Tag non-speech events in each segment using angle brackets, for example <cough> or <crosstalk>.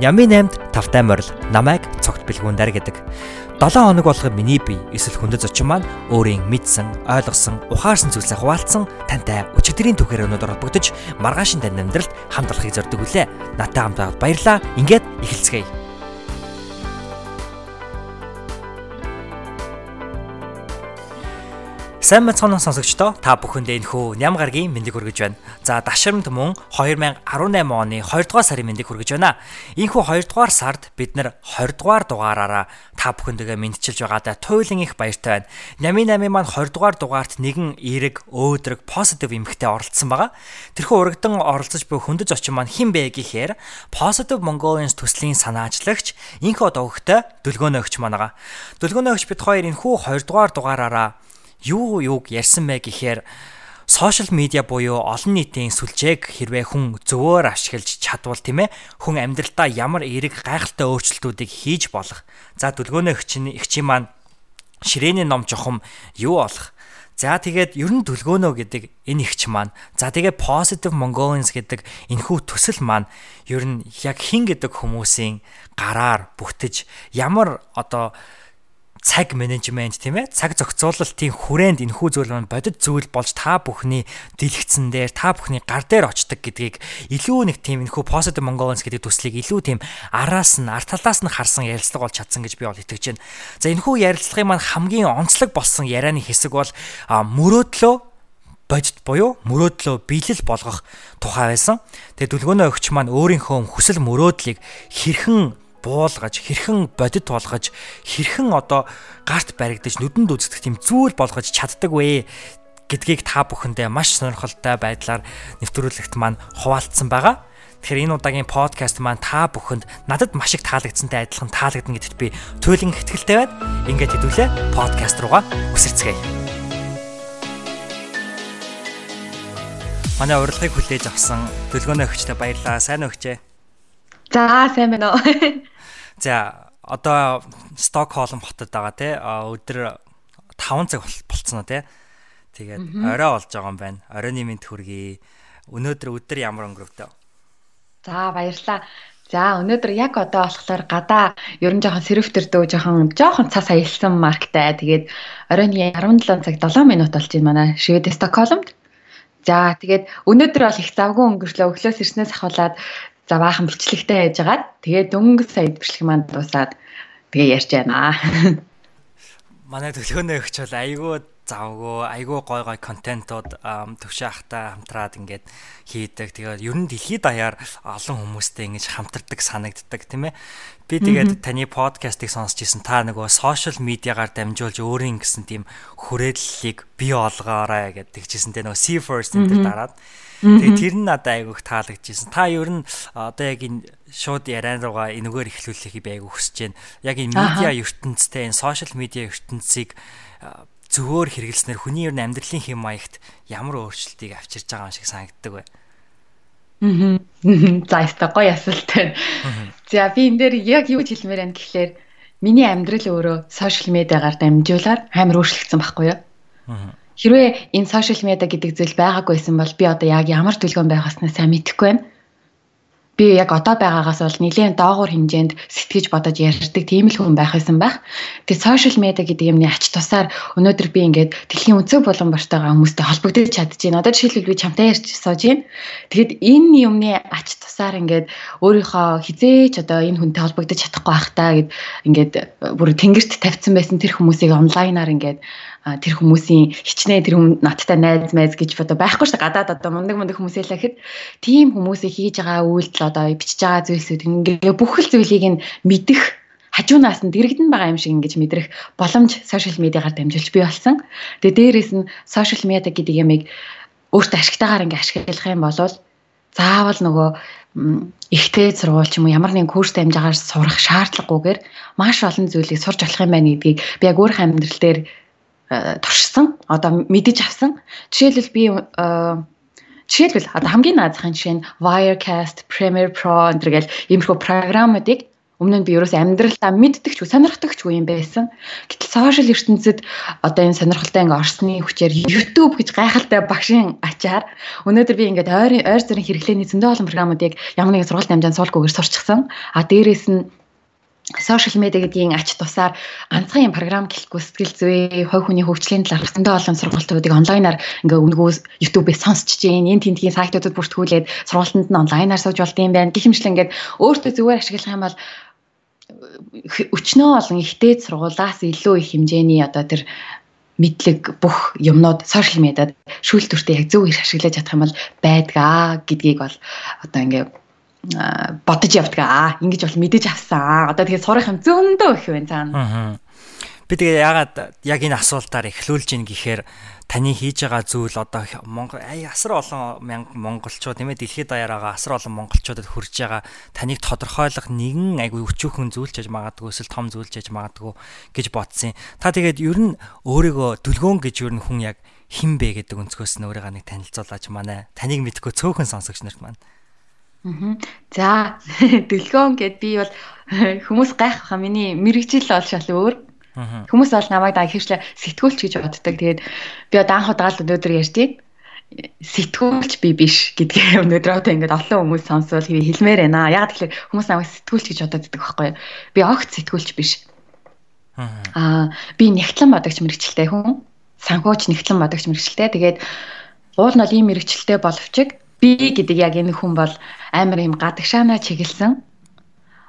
Нямын 8-д тавтай морил намайг цогт бэлгүүндэр гэдэг. 7 хоног болгоо миний бие эсвэл хүндэт зочин маань өөрийн мэдсэн, ойлгосон, ухаарсан зүйлсээ хуваалцсан тантай өчигдрийн түүхээр өнөдөр холбогдож маргаашин тань амьдралд хамт олохыг зорддог үлээ. Натай хамт баярлаа. Ингээд эхэлцгээе. Сайн мэцхан сонсогчдоо та бүхэндээ энэхүү ням гаргийн мэндийг хүргэж байна. За дашрамт мөн 2018 оны 2 дугаар сарын мэндийг хүргэж байна. Энэхүү 2 дугаар сард бид нэр 20 дугаар дугаараараа та бүхэндээ мэдчилж байгаадаа туйлын их баяртай байна. Нямын 8 маань 20 дугаар дугаарт нэгэн эерэг өөдрөг позитив эмхтэй оролцсон байгаа. Тэрхүү урагдан оролцож буй хөндөж очин маань хэн бэ гэхээр Positive Mongolians төслийн санаачлагч инхо догогтой дөлгөөнөө өгч манага. Дөлгөөнөө өгч бид хоёр энэхүү 20 дугаар дугаараараа юу юуг ярьсан бэ гэхээр сошиал медиа буюу олон нийтийн сүлжээг хэрвээ хүн зөвөр ашиглаж чадвал тийм ээ хүн амьдралдаа ямар эерэг гайхалтай өөрчлөлтүүдийг хийж болох. За дүлгөөнөө өгчин эгчийн маань ширээний ном жохом юу болох? За тэгээд ер нь төлгөөнөө гэдэг энэ ихч маань. За тэгээд positive mongolians гэдэг энэхүү төсөл маань ер нь яг хин гэдэг хүмүүсийн гараар бүтэж ямар одоо цаг менежмент тийм ээ цаг зохицуулалтын хүрээнд энэхүү зүйл маань бодит зүйл болж та бүхний дэлгэцэн дээр та бүхний гар дээр очдог гэдгийг илүү нэг тийм энэхүү positive mongolians гэдэг төслийг илүү тийм араас нь арт талаас нь харсан ярилцлага болж чадсан гэж би бол итгэж байна. За энэхүү ярилцлагын маань хамгийн онцлог болсон ярианы хэсэг бол мөрөөдлөө бодит буюу мөрөөдлөө биелэл болгох тухай байсан. Тэгээ дүлгөөнөө өгч маань өөрийнхөө хүсэл мөрөөдлийг хэрхэн буулгаж хэрхэн бодит болгож хэрхэн одоо гарт баригдаж нүдэнд үзэгдэх тийм зүйл болгож чаддаг вэ гэдгийг та бүхэндээ маш сонирхолтой байдлаар нэвтрүүлэгт маань хуваалцсан байгаа. Тэгэхээр энэ удаагийн подкаст маань та бүхэнд надад маш их таалагдсантай адилхан таалагдана гэдэгт би туйлын ихтгэлтэй байна. Ингээд хэдүүлээ подкаст руугаа үсэрцгээе. Манай урилгыг хүлээж авсан төлгөөнөө өгчтэй баярлалаа. Сайн өгчээ. За сайн байна уу. <laughs> За одоо Стокхолм хотод байгаа те өдөр 5 цаг болцсон уу те. Тэгээд орой болж байгаа юм байна. Оройны мэд хүргэе. Өнөөдөр өдөр ямар өнгөрөвдөө? За баярлаа. За өнөөдөр яг одоо болохоор гадаа ерөн жоохон сэрвтэрдөө жоохон жоохон цас аялсан марктай. Тэгээд оройны 17 цаг 7 минут болж байна манай Швед Стокхолмд. За тэгээд өнөөдөр бол их завгүй өнгөрчлөө өглөөс ирснээс ахуулаад За баахан бичлэгтэй хайжгаад тэгээ дөнгөж сая бичлэг маань дуусаад тэгээ ярьж байна. Манай төлөвнөө өгч бол айгүй завгүй айгүй гой гой контентууд төвшөө ахтай хамтраад ингээд хийдэг. Тэгээд ер нь дэлхийд даяар олон хүмүүстэй ингэж хамтардаг санагддаг тийм ээ. Би тэгээд таны подкастыг сонсч ирсэн. Та нөгөө сошиал медиагаар дамжуулж өөрийн гэсэн тийм хүрээллийг бий олгоорой гэдэг тэгжсэн. Тэгээ нөгөө see first энэ дараад Тэгээ тэр нь надад айгүйх таалагдчихсэн. Та ер нь одоо яг энэ шууд яриан руугаа энэгээр эхлүүлэхийг би айгүйх хүсэж байна. Яг энэ медиа ертөнцтэй энэ сошиал медиа ертөнцийг зөвөр хэрэглэснээр хүний ер нь амьдралын хэм маягт ямар өөрчлөлтийг авчирж байгаа юм шиг санагддаг бай. Аа. За яста гоё асуултаа. За би энэ дээр яг юу хэлмээр байна гэхлээр миний амьдрал өөрөө сошиал медиагаар дамжуулаад амар өөрчлөгдсөн байхгүй юу? Аа Хэрвээ энэ сошиал медиа гэдэг зүйл байгаагүйсэн бол би одоо яг ямар төлгөөн байх аснаа сайн мэдэхгүй байна. Би яг одоо байгаагаас бол нэлээд доогуур хэмжээнд сэтгэж бодож ярьдаг тийм л хүн байх байсан байх. Тэгээ сошиал медиа гэдэг юмны ач тусаар өнөөдөр би ингээд дэлхийн өнцөг болон бартайгаа хүмүүстэй холбогдож чадчихээн. Одоо жишээлбэл би чамтай ярьж сууж байна. Тэгэд энэ юмны ач тусаар ингээд өөрийнхөө хизээч одоо энэ хүнтэй холбогдож чадахгүй байх таа гэд ингээд бүр тэнгэрт тавьсан байсан тэр хүмүүсийг онлайнаар ингээд тэр хүмүүсийн хичнээн тэр хүн надтай найз майз гэж одоо байхгүй шүү гадаад одоо мундаг мундаг хүмүүсээ л гэхэд тийм хүмүүсийг хийж байгаа үйлдэл одоо бичиж байгаа зүйлсүүд ингээ бүх л зүйлийг нь мэдэх хажуунаас нь дэрэгдэн байгаа юм шиг ингэж мэдрэх боломж сошиал медиагаар дамжуулж бий болсон. Тэгээ дээрэс нь сошиал медиа гэдэг ямыг өөртөө ашигтайгаар ингээ ашиглах юм бол заавал нөгөө ихтэй сургууль ч юм уу ямар нэгэн курс дамжаагаар сурах шаардлагагүйгээр маш олон зүйлийг сурч болох юм байна гэдгийг би яг өөрийнхөө амьдрал дээр туршсан одоо мэдэж авсан. Жишээлбэл би э, жишээлбэл одоо хамгийн наазахын жишээ нь Wirecast, Premiere Pro гэл иймэрхүү програмуудыг Өмнө нь би ерөөс амьдралдаа мэддэг ч үгүй сонирхдаг ч үгүй юм байсан. Гэтэл сошиал ертөнцид одоо энэ сонирхолтой ингээ орсны хүчээр YouTube гэж гайхалтай багшийн ачаар өнөөдөр би ингээд ойр ойр зэрэг хэрэглээний зөндөө олон програмуудыг ямар нэгэн сургалт амжаанд суулгүйгээр сурчсан. А дээрээс нь сошиал медиа гэдгийн ач тусаар ганцхан юм програм гэлэхгүй сэтгэл зүй, хувь хүний хөгжлийн талаар зөндөө олон сургалтуудыг онлайнаар ингээ өнгөө YouTube-ээс сонсч чинь энэ тентгийн сайтуудад бүртгүүлээд сургалтанд нь онлайнаар сууж болд юм байна. Гэх юмшил ингээд өөртөө зүгээр ашиглах юм бол өчнөө олон ихтэй сургуулаас илүү их хэмжээний одоо тэр мэдлэг бүх юмнууд сошиал медиад шүүлтүртээ яг зөв их ашиглаж чадах юм бол байдгаа гэдгийг бол одоо ингээ бодож явдаг аа ингэж бол мэдэж авсан. Одоо тэгээ сурах юм зөндөө их байна цаана. Би тэгээ ягаад яг энэ асуултаар эхлүүлж ийн гэхээр таны хийж байгаа зүйл одоо Монгол асар олон мянга монголчууд тийм ээ дэлхийд даяар байгаа асар олон монголчуудад хүрж байгаа таныг тодорхойлох нэгэн айгүй өчүүхэн зүйлч яж магадгүй эсвэл том зүйлч яж магадгүй гэж бодсон. Та тэгээд ер нь өөрийгөө дүлгөөн гэж ер нь хүн яг хин бэ гэдэг өнцгөөс нь өөрийгөө нэг танилцуулаач манай. Таныг мэдгүй цөөхөн сонсогч нарт маань За <laughs> дэлгөөн гэд би бол <laughs> хүмүүс гайхах миний мэрэгжил бол шал өөр. Хүмүүс бол намайг даа хэршлээ сэтгүүлч гэж боддог. Тэгээд би одоо анх удаал өнөөдөр ярьдیں۔ сэтгүүлч би биш гэдгээ <laughs> өнөөдөр одоо ингээд олон хүмүүс сонсвол хэлмээр байна. Яг тэгэхээр хүмүүс намайг сэтгүүлч гэж боддог байхгүй юу? Би огт сэтгүүлч биш. Аа би нэгтлэн бодогч мэрэгчлээ хүн. Санхүүч нэгтлэн бодогч мэрэгчлээ. Тэгээд уул нь ийм мэрэгчлээ боловч би гэдэг яг энэ хүн бол амар юм гадагшаанаа чиглэсэн.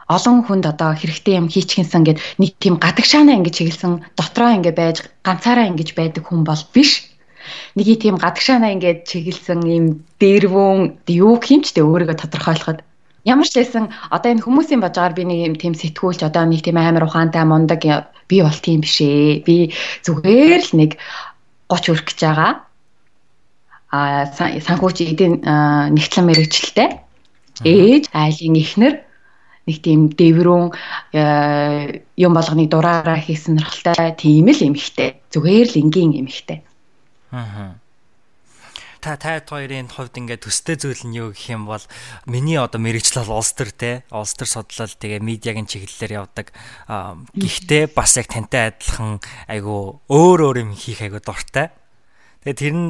Олон хүнд одоо хэрэгтэй юм хийчихсэн гэд нэг тийм гадагшаанаа ингэж чиглэсэн дотроо ингэ байж ганцаараа ингэж байдаг хүн бол биш. Нэг тийм гадагшаанаа ингэж чиглэсэн юм дээрвүүн юу хэмчтэй өөрийгөө тодорхойлоход. Ямар ч лсэн одоо энэ хүмүүсийн бажгаар би нэг юм тийм сэтгүүлч одоо нэг тийм амар ухаантай мундаг би бол тийм биш ээ. Би зүгээр л нэг 30 хүрэх гэж байгаа санхүүч эдийн нэгтлэн мэрэгчлээ ээж айлын ихнэр нэг тийм дэврүүн юм болгоныг дураараа хийсэн сонирхолтой тийм л эмхтэй зүгээр л энгийн эмхтэй аа та тайд хоёрын хувьд ингээд төстэй зүйл нь юу гэх юм бол миний одоо мэрэгчлэл улс төр те улс төр судлал тэгээ медиагийн чиглэлээр явдаг гэхдээ бас яг тантай адилхан айгу өөр өөр юм хийх айгу дуртай Тэгээ тэр нь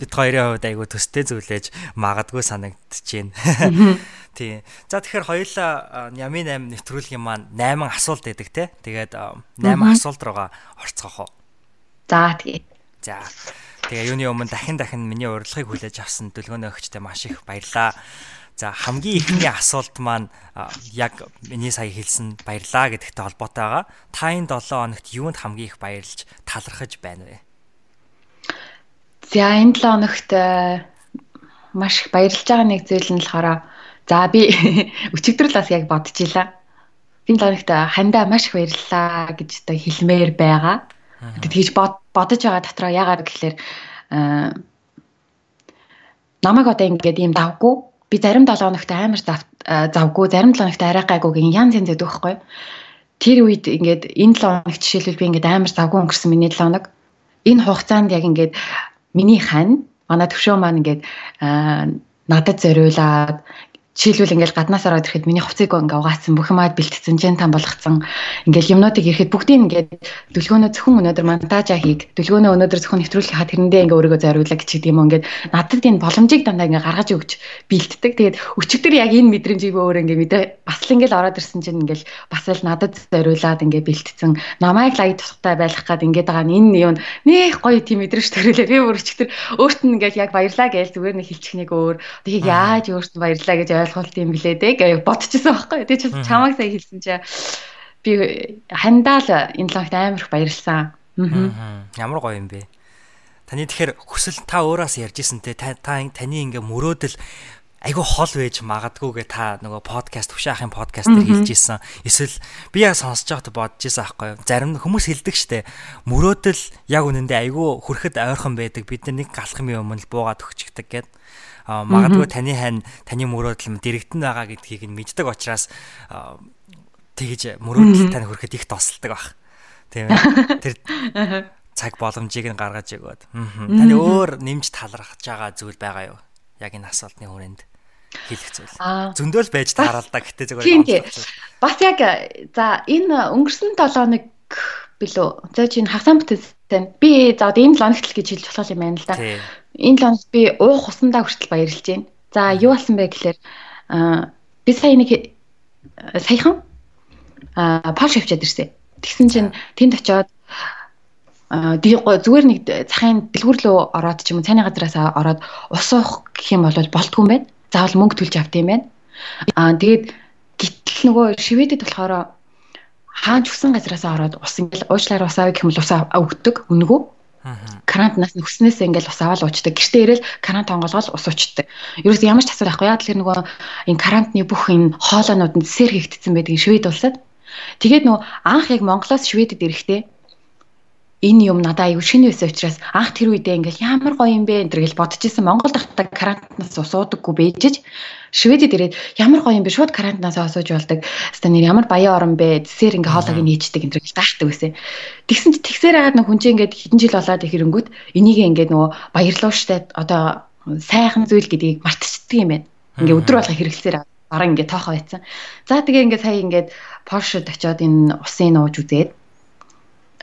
бид хоёрын хувьд айгүй төстэй зүйлээж магадгүй санагдчихээн. <laughs> Тийм. За тэгэхээр хоёулаа Ямин 8 нэвтрүүлгийн маань 8 асуулт байдаг те. Тэгээд 8 асуулт руугаа орцгоох уу. За тэгээ. За. Тэгээ юуны өмнө дахин дахин миний урилгыг хүлээж авсан дөлгөөний өгчтэй маш их баярлаа. За хамгийн ихний асуулт маань яг миний сая хэлсэн баярлаа гэдэгтэй холбоотой байгаа. Та энэ 7 хоногт юунд хамгийн их баярлж талархаж байна вэ? За энэ 7 хоногт э, маш их баярлж байгаа нэг зүйл нь болохоор за би <laughs> өчигдөр л бас яг бодож илаа. Энэ 7 хоногт хандаа маш их баярлалаа гэж одоо хэлмээр байгаа. Тэгж бодож байгаа дотроо яагаад гэхэлэр э, намайг одоо ингээд ийм давгүй би зарим 7 хоногт амар э, завгүй зарим 7 хоногт арай гайгүй гин янз янз байдаг байхгүй. Тэр үед ингээд энэ 7 хоногт жишээлбэл би ингээд амар завгүй өнгөрсөн миний 7 хоног энэ хугацаанд яг ингээд миний хань манай төвшөө маань ингээд надад зориулаад Жишээлбэл ингээл гаднаас ороод ирэхэд миний хувцыг ингээ угаацсан бүх юмад бэлтгэсэн, жин там болгоцсон. Ингээл юмнуудыг ирэхэд бүгдийг ингээд дүлгөөнөө зөвхөн өнөөдөр монтажа хийг. Дүлгөөнөө өнөөдөр зөвхөн нэвтрүүлэх хаа тэрэндээ ингээ өөрийгөө зориулаа гэж гэдэг юм ингээд надад энэ боломжийг дандаа ингээ гаргаж өгч бэлтдэг. Тэгээд өчигдөр яг энэ мэдрэмжийг өөр ингээ мэдээ бас л ингээл ороод ирсэн чинь ингээл бас л надад зориулаад ингээ бэлтцэн. Намайг лайк тустай байх гад ингээд байгаа энэ юм нэх гоё тийм мэдрэмж төрүүлээ. Би өөр өчигдөр өөрт нь ингээл яг баярлаа гэж зүгээр нэг хэлчих нэг өөр. Тэгээд яаж өөрт нь баярлаа гэж ойлголт юм блэ дээ гэж бодчихсон байхгүй. Тэгээ чи чамайг сая хэлсэн чи би хандаал энэ лагт амар их баярлсан. Ямар гоё юм бэ? Таны тэгэхээр хүсэл та өөрөөс ярьжсэн те та таны ингээ мөрөөдөл айгүй хол байж магадгүйгээ та нөгөө подкаст хөшаахын подкаст дээр хэлж исэн. Эсвэл би яг сонсож байхад бодож исэн аахгүй юу. Зарим хүмүүс хэлдэг штэ. Мөрөөдөл яг үнэндээ айгүй хүрхэд ойрхон байдаг. Бид нар нэг галхам юм өмнө буугаад өгчдөг гэдэг магадгүй таны хань таны мөрөөдөл дэрэгдэн байгаа гэдгийг нь мэддэг учраас тэгж мөрөөдөл тань хүрэхэд их тосолдог баг. Тийм ээ. <laughs> Тэр цаг боломжийг нь гаргаж өгөөд. Таны өөр нэмж талархаж байгаа зүйл байгаа юу? Яг энэ асуултны хүрээнд. хэлэх зүйл. Зөндөөл байж да гэтээ зүгээр. Тийм тийм. Бас яг за энэ өнгөрсөн 7 хоног билүү. За чинь хагасаа бүтээсэн. Би за энэ 7 хоногт л гэж хэлж болох юм байна л да. Энэ 7 хоногт би уух усандаа хүртэл баярлж байна. За юу болсон бэ гэхээр би сая нэг саяхан паш авчаад ирсэн. Тэгсэн чинь тэнд очиод зүгээр нэг цахын дэлгүүр рүү ороод ч юм уу цайны газраас ороод ус уух гэх юм бол болтгүй юм байна. Заавал мөнгө төлж авт юм байна. Аа тэгээд гítэл нөгөө шивэдэд болохоор хаанч хүсэн газраас ороод ус ингээл уучлаар ус авъя гэх юм бол ус өгдөг өнгөө. Карантнаас нүснээс ингээл ус аваад уучдаг. Гэртээ ирээл карант онголгол ус уучдаг. Ерөөс ямар ч асуудал байхгүй яа тэгэхээр нөгөө энэ карантны бүх энэ хоолойнууд нь сэр хийгдсэн байдаг швед улсад. Тэгээд нөгөө анх яг Монголоос шведэд ирэхдээ энэ юм надад аюу шинэ байсан учраас анх тэр үедээ ингээл ямар гоё юм бэ энэ гэж бодож исэн Монгол дахтаа карантинаас усуудаггүй бэжж Шведэд ирээд ямар гоё юм бэ шууд карантинаас осоож болдог. Хаста нэр ямар баян орон бэ тэсээр ингээ хоолойг нээждэг энэ гэж гайхдаг байсан. Тэгсэн чи тэгсээр хагаад нэг хүн чинь ингээд хэдэн жил болоод их хэрэнгүүт энийг ингээд нөгөө баярлуу штэ одоо сайхан зүйл гэдгийг мартчихдаг юм байна. Ингээ өдөр болго хэрэглэсээр баран ингээ тоохоо байцсан. За тэгээ ингээ сая ингээд Польшид очиод энэ усын нууж үзээд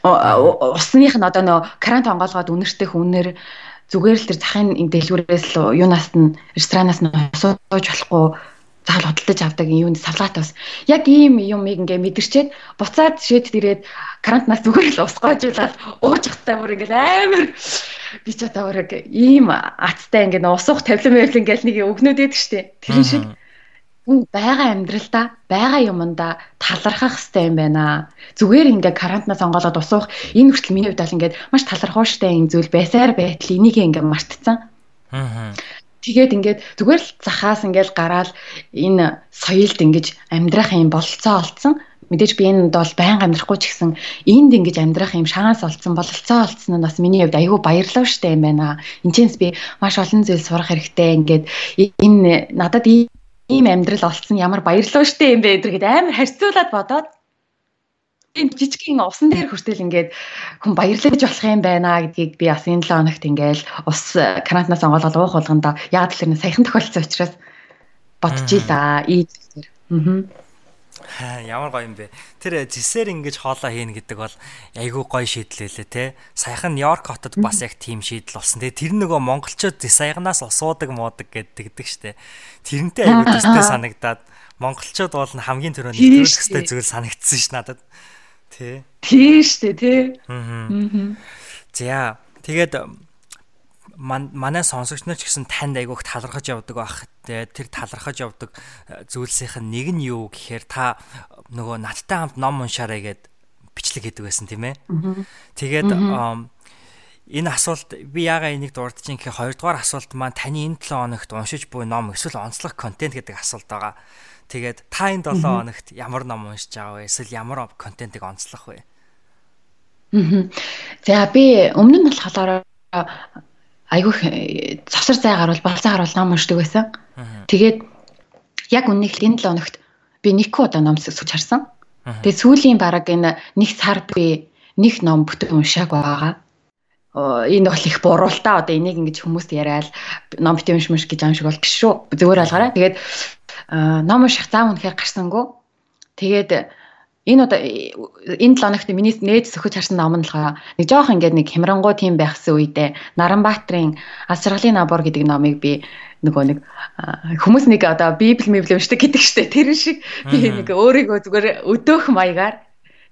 усных нь одоо нөө карант онгоолгоод үнэртэй хүнээр зүгээр л тэр захын дэлгүүрээс л юунаас нь ресторанаас нь сууж болохгүй заал хөдөлж авдаг юунд савлаатай бас. Яг ийм юмыг ингээ мэдэрчээд буцаад шийд ирээд карантинаас зүгээр л усгаажуулаад ууж хаттай бүр ингээ амар би ч одоо бүр ийм аттай ингээ усуух тавлан мэвлэн гэл нэг өгнөд байдаг штэ. Тэрэн шиг хүн байгаа амьдралдаа байгаа юмдаа талархах хэрэгтэй юм байна. Зүгээр ингээ карантинаас онгоолоод усуух энэ хүртэл миний хувьд бол ингээд маш талархууштай юм зүйл байсаар байтал энийг ингээ мартцсан. Аа. Тэгээд ингээд зүгээр л захаас ингээл гараад энэ соёлд ингэж амьдрах юм бололцоо олцсон. Мэдээж би энд бол байнга амьдрахгүй ч гэсэн энд ингэж амьдрах юм шанс олцсон бололцоо олцсон нь бас миний хувьд айгүй баярлалаа штэ юм байна. Энд би маш олон зүйл сурах хэрэгтэй. Ингээд энэ надад ийм амьдрал олцсон ямар баярлалаа штэ юм бэ гэдэргээд амар харьцуулаад бодоод энэ жижигхэн усан дээр хүртэл ингээд хүн баярлаж болох юм байна гэдгийг би бас энэ 7 хоногт ингээл ус карантинаас онгоолгол уух болгонда яг тэр саяхан тохиолдсон учраас бодчихъя. Ийм зэрэг. Аа. Ямар гоё юм бэ. Тэр зисээр ингэж хоолоо хийнэ гэдэг бол айгүй гоё шийдэл лээ те. Саяхан Нью-Йорк хотод бас яг тийм шийдэл болсон. Тэгээ тэр нөгөө монголчууд саяганаас усуудаг муудаг гэдэг штэ. Тэрнтэй айгүй төстэй санагдаад монголчууд бол хамгийн түрүү нэвтрүүлэх хэвээр зүйл санагдсан ш надад. Тэ. Тийм штэ тий. Аа. За тэгээд манай сонсогч нар ч гэсэн танд айгүйх талархаж явдаг байх. Тэр талархаж явдаг э, зүйлсийнх нь нэг нь юу гэхээр та нөгөө надтай хамт ном уншаарай гэд бичлэг хийдэг байсан тийм ээ. Тэгээд энэ асуулт би яагаад энийг дурдж ин гэхээр хоёрдугаар асуулт маань таны энэ 7 хоногт уншиж буй ном эсвэл онцлог контент гэдэг асуулт байгаа. Тэгээд та энэ 7 хоногт ямар ном уншиж байгаа вэ? Эсвэл ямар контентыг онцлох вэ? За би өмнө нь болохоор айгүй завсар зай гарвал балцаа гарвал ном уншдаг байсан. Тэгээд яг л энэ 7 өнөгт би нэг удаа ном сүсгэж харсан. Тэгээд сүүлийн бараг энэ нэг сар би нэг ном бүтэн уншааг байгаа. Энэ бол их буруу л та одоо энийг ингэж хүмүүст яриад ном бүтэн уншмаш гэж аим шиг бол биш шүү. Зүгээр алгаараа. Тэгээд ном унших зам үнэхээр гарсангүй. Тэгээд энэ одоо энэ 7 хоногт миний нээж сөхөж харсан ном нь болохоор нэг жоох ингээд нэг хямрангуй тийм байхсан үедээ Наранбаатрын Аз жаргалын набор гэдэг номыг би нөгөө нэг хүмүүс нэг одоо библ мибл уншдаг гэдэг штэ. Тэр шиг би нэг өөрийгөө зүгээр өдөөх маягаар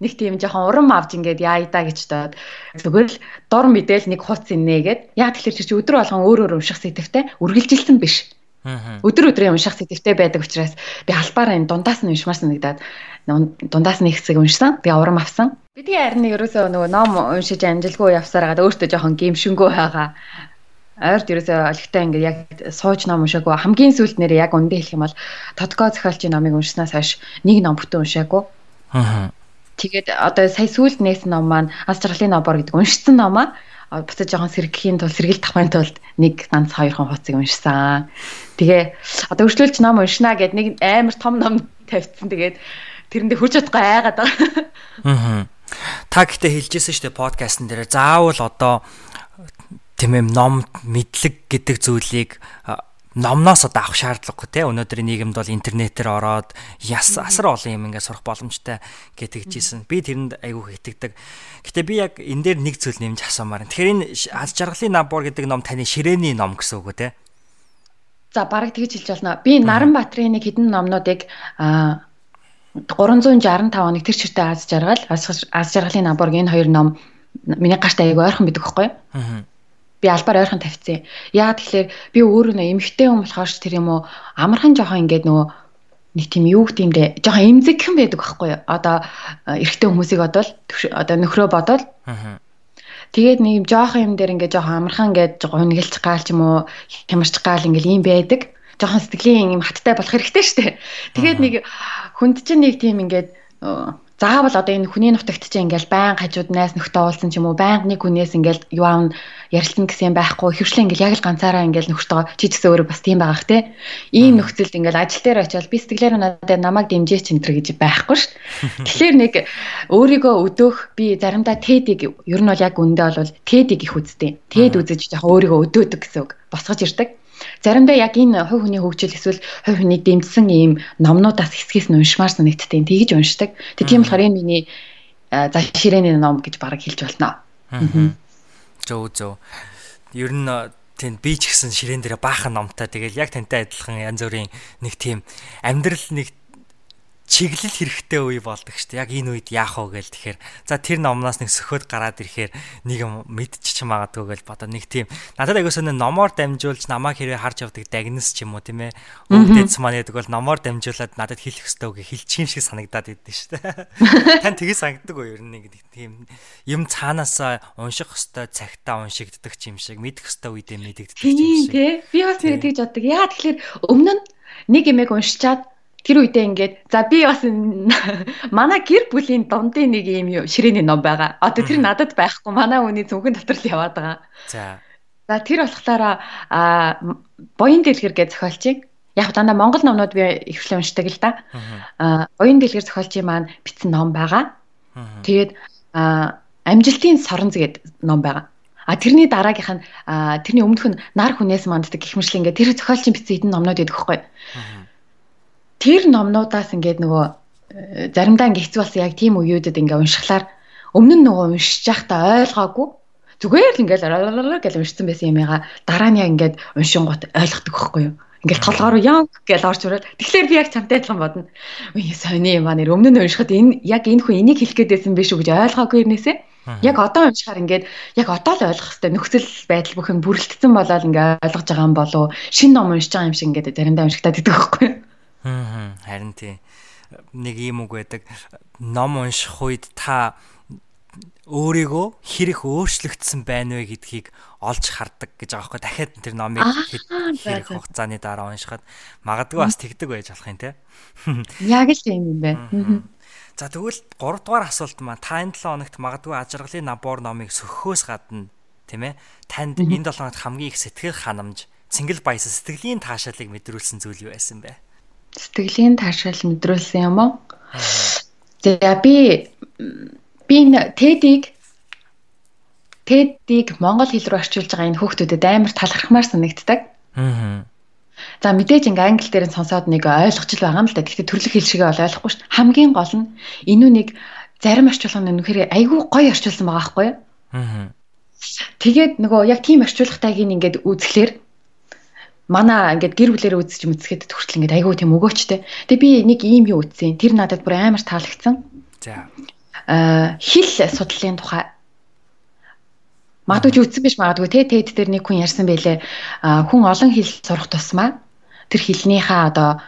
нэг тийм жоохон урам авч ингээд яа да гэж доод зүгээр л дор мэдээл нэг хуц инээгээд яг тэгэхээр чи өдөр болгон өөр өөр унших сэтгэвтэй үргэлжилсэн биш Өдөр өдрийн унших сэтгэвтэй байдаг учраас би албаараа энэ дундаас нь уншмаар санагдаад дундаас нь их хэсэг уншсан. Би урам авсан. Бидний харин ерөөсөө нөгөө ном уншиж амжилгүй явсаар хагаад өөртөө жоохон гимшингөө байгаа. Ойрт ерөөсөө олигтой ингээд яг сууж ном уншаагүй. Хамгийн сүүлд нэр яг үндэ хэлэх юм бол Тодко зохиолчийн номыг уншснаас хойш нэг ном бүтэн уншаагүй. Аа. Тэгээд одоо сая сүүлд нээсэн ном маань Аз жаргалын нобор гэдэг уншсан номаа буцаж жоохон сэргэхийн тулд сэргийл тахмын тулд нэг ганц хоёр хон хуцыг уншсан. Тэгээ одоо өршлүүлж ном уншина гэд нэг амар том ном тавьчихсан. Тэгээд тэрэндээ хүрч чадахгүй айгаад байгаа. Аа. Та гэхдээ хэлжсэн шүү дээ подкастн дээр заавал одоо тийм ээ ном мэдлэг гэдэг зүйлийг номноос одоо авах шаардлагагүй те өнөөдрийн нийгэмд бол интернетээр ороод яс асар олон юм ингээд сурах боломжтой гэтгэжсэн. Би тэрэнд айгүй итгэдэг. Гэтэ би яг энэ дээр нэг зүйл нэмж асуумаар. Тэгэхээр энэ аз жаргалын набор гэдэг ном таны ширээний ном гэсэн үг үү те? За бараг тэгж хэлж болно. Би Наранбаатарын нэг хідэн номнуудыг а 365 хоног тэр чиртээ аз жаргал аз жаргалын наборг энэ хоёр ном миний гартаа айгүй ойрхон бидэг байхгүй? Аа би албаар ойрхон тавьчихсан. Яа тэгэхээр би өөрөө нөө эмхтэй хүн болохоор ч тэр юм уу амархан жоохон ингээд нөгөө нэг тийм юу гэдэг юм дэ жоохон эмзэгхэн байдаг байхгүй? Одоо эрэгтэй хүмүүсийг бодвол одоо нөхрөө бодвол Тэгээд нэг жоохон юм дээр ингээд жоохон амархан ингээд гунгэлж гаал ч юм уу хямарч гаал ингээд юм байдаг. Жоохон сэтгэлийн юм хаттай болох хэрэгтэй шүү дээ. Тэгээд нэг хүнд чинь нэг тийм ингээд заавал одоо энэ хүний нутагт чинь ингээл байн хажууд найс нөхдөд уулсан ч юм уу байнга нэг хүнээс ингээл юу аав ярилцсан гэсэн байхгүй. Хөвшлэн ингээл яг л ганцаараа ингээл нөхдөд чи гэсэн өөрөө бас тийм байгаах те. Ийм нөхцөлд ингээл ажил дээр очиод би сэтгэлээр надад намайг дэмжээч энэ төр гэж байхгүй ш. Тэгэхээр нэг өөрийгөө өдөөх би заримдаа тедийг ер нь бол яг үндэ бол тедийг их үздэг тед үзэж яг өөрийгөө өдөөдөг гэсэн үг. Босгож ирдэг Заримдаа яг энэ хувь хүний хөгжил эсвэл хувь хүнийг дэмжсэн ийм номнуудаас хэсгээс нь уншмаар санагдтыг тэгж уншдаг. Тэг тийм болохоор энэ миний за ширээний ном гэж бараг хэлж болно. Зөө зөө. Ер нь тийм би ч гэсэн ширээн дээр баахан номтой. Тэгэл яг тантай адилхан янз бүрийн нэг тийм амьдрал нэг чиглэл хэрэгтэй үе болдог шүү дээ. Яг энэ үед яах вэ гээл тэгэхээр за тэр номноос нэг сөхөд гараад ирэхээр нэг юм мэдчих магадгүй гээл бодоо нэг тийм надад агаас өнө номоор дамжуулж намайг хэрэг харж явдаг дагнас ч юм уу тийм ээ. Өвдөц маань гэдэг бол номоор дамжуулаад надад хэлэх ёстой үг хэлчих юм шиг санагдаад идэв шүү дээ. <laughs> Тань тгий санагддаг уу ер нь нэг тийм юм цаанаас унших ёстой цагтаа уншигддаг юм шиг мэдэх ёстой үедээ мэдэгддэг юм шиг. Тийм тий. Би бас нэг тэгж боддог. Яа тэгэхээр өмнө нь нэг юмэг уншичаад тэр үедээ ингээд за би бас манай гэр бүлийн дундын нэг юм ширээний ном байгаа. Одоо тэр надад байхгүй манай хүний зөвхөн дотор л яваад байгаа. За. За тэр болохоор а боён дэлгэр гэж зохиолчийг яг дандаа монгол номнууд би ихвчлэн уншдаг л да. А боён дэлгэр зохиолчийн маань бичсэн ном байгаа. Тэгээд а амжилтын соронз гэдэг ном байгаа. А тэрний дараагийнх нь тэрний өмнөх нь нар хүнээс манддаг мэт ингээд тэр зохиолчийн бичсэн хэдэн номнууд байдаг хгүй тэр номнуудаас ингээд нөгөө э, заримдаа ингээ хэцүү болсон яг тийм үеүүдэд ингээ уншихлаар өмнө нь нөгөө уншиж байхдаа ойлгоогүй. Зүгээр л ингээл гэл уншсан байсан юмгаа дараа нь яг ингээд уншингууд ойлгодог байхгүй юу? Ингээл толгоор яг гэл орж ирэл тэгэхээр би яг чамтай адилхан бодно. Үе сони юм аа нэр өмнө нь уншихад энэ яг энэ хүн энийг хэлэх гээд байсан биш үү гэж ойлгоогүй нээсээ яг одоо уншихаар ингээд яг одоо л ойлгох хэрэгтэй. Нөхцөл байдал бүхэн бүрэлдсэн болоод ингээ ойлгож байгаа юм болов шинэ ном уншиж байгаа юм шиг ингээд заримдаа уншигтаад идэх байхгүй юу Аа харин тий. Нэг юм үг байдаг. Ном унших үед та өөрийгөө хэрэг өөрчлөгдсөн байна вэ гэдгийг олж хардаг гэж байгаа байхгүй дахиад тэр номыг хэрэг хугацааны дараа уншихад магадгүй бас тэгдэг байж болох юм те. Яг л тийм юм байна. За тэгвэл 3 дугаар асуулт маань та энэ 7 хоногт магадгүй ажиргалын набор номыг сөхөхөөс гадна тийм ээ танд энэ 7 хоногт хамгийн их сэтгэл ханамж, цэнгэл баяс сэтгэлийн таашаалыг мэдрүүлсэн зүйл юу байсан бэ? Сэтгэлийн таашаал мэдрүүлсэн юм уу? За би би TED-ийг TED-ийг монгол хэл рүү орчуулж байгаа энэ хүүхдүүдэд амар талархмаар санагддаг. Аа. За мэдээж ингээ англи дээр нь сонсоод нэг ойлгож л байгаа юм л да. Гэхдээ төрлөх хэл шигээ бол ойлгохгүй шүү. Хамгийн гол нь энүү нэг зарим орчуулгын нүхээр айгүй гоё орчуулсан байгаа байхгүй юу? Аа. Тэгээд нөгөө яг тийм орчуулгатайг ингээд үзэхлээр манай ингээд гэр бүлэрээ үзэж мэдсгээд төгсөл ингээд айгүй тийм өгөөчтэй. Тэгээ би нэг ийм юу үтсэн. Тэр надад бүр амар таалагдсан. За. Аа хэл судлалын тухай Магадгүй ч үтсэн биш магадгүй те TED дээр нэг хүн ярьсан байлээ. А хүн олон хэл сурах тусмаа тэр хэлнийхээ одоо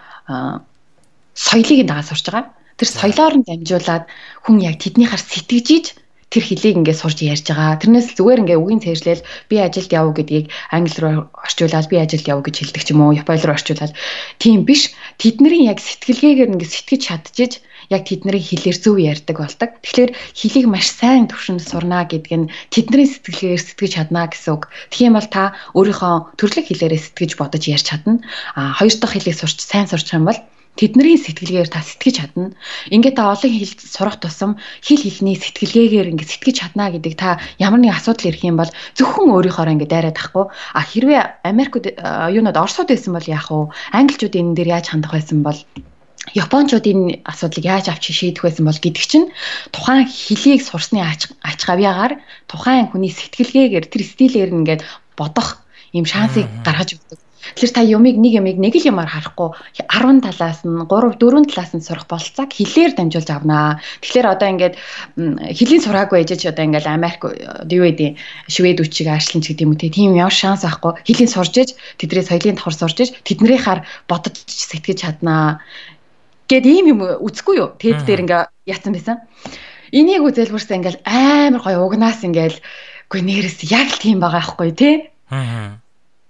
соёлыг дагаа сурч байгаа. Тэр соёлоор нь дамжуулаад хүн яг тэднийхаар сэтгэжиж тэр хэлийг ингээд сурж ярьж байгаа. Тэрнээс зүгээр ингээд үгийн цээжлэл би ажилд яв гэдгийг англи руу орчуулаад би ажилд яв гэж хэлдэг ч юм уу, японы руу орчуулаад тийм биш. Тэдний яг сэтгэлгээгээр ингээд сэтгэж чадчихж яг тэдний хэлээр зөв ярьдаг болдог. Тэгэхээр хэлийг маш сайн төвшөнд сурна гэдэг нь тэдний сэтгэлгээр сэтгэж чадна гэсэн үг. Юм бол та өөрийнхөө төрлөх хэлээрээ сэтгэж бодож ярьж чадна. А хоёр дахь хэлийг сурч сайн сурчих юм бол тэдний сэтгэлгээр та сэтгэж чадна. Ингээд та олон хэл сурах тусам хэл хэлний сэтгэлгээгээр ингээд сэтгэж чадна гэдэг та ямар нэг асуудал ирэх юм бол зөвхөн өөрийнхөө ингээд дайраад тахгүй. А хэрвээ Америкт юунод Оросод байсан бол яах вэ? Англичууд энэ дээр яаж хандах байсан бол Япончууд энэ асуудлыг яаж авч шийдэх байсан бол гэдэг чинь тухайн хэлийг сурсны ач гавьяагаар тухайн хүний сэтгэлгээгээр тэр стилээр ингээд бодох ийм шансыг гаргаж өгдөг. Тэгэхээр та юмыг нэг юмыг нэг л юмар харахгүй 10 талаас нь 3 4 талаас нь сурах болцоог хэлээр дамжуулж авнаа. Тэгэхээр одоо ингээд хэлийн сураагүй ээжэж одоо ингээд Америк юу гэдэг швед үчиг аашлан ч гэдэг юм уу тийм ямар шанс авахгүй хэлийн сурж ээж тэдний соёлын давхар сурж ээж тэднэрийнхаар бодож сэтгэж чаднаа гэд ийм юм үзэхгүй юу? Тэд дээр ингээ яатсан байсан. Энийг үзэлбэрсэн ингээл амар гоё угнаас ингээл үгүй нэрээс яг л тийм байгаа байхгүй тий. Аа.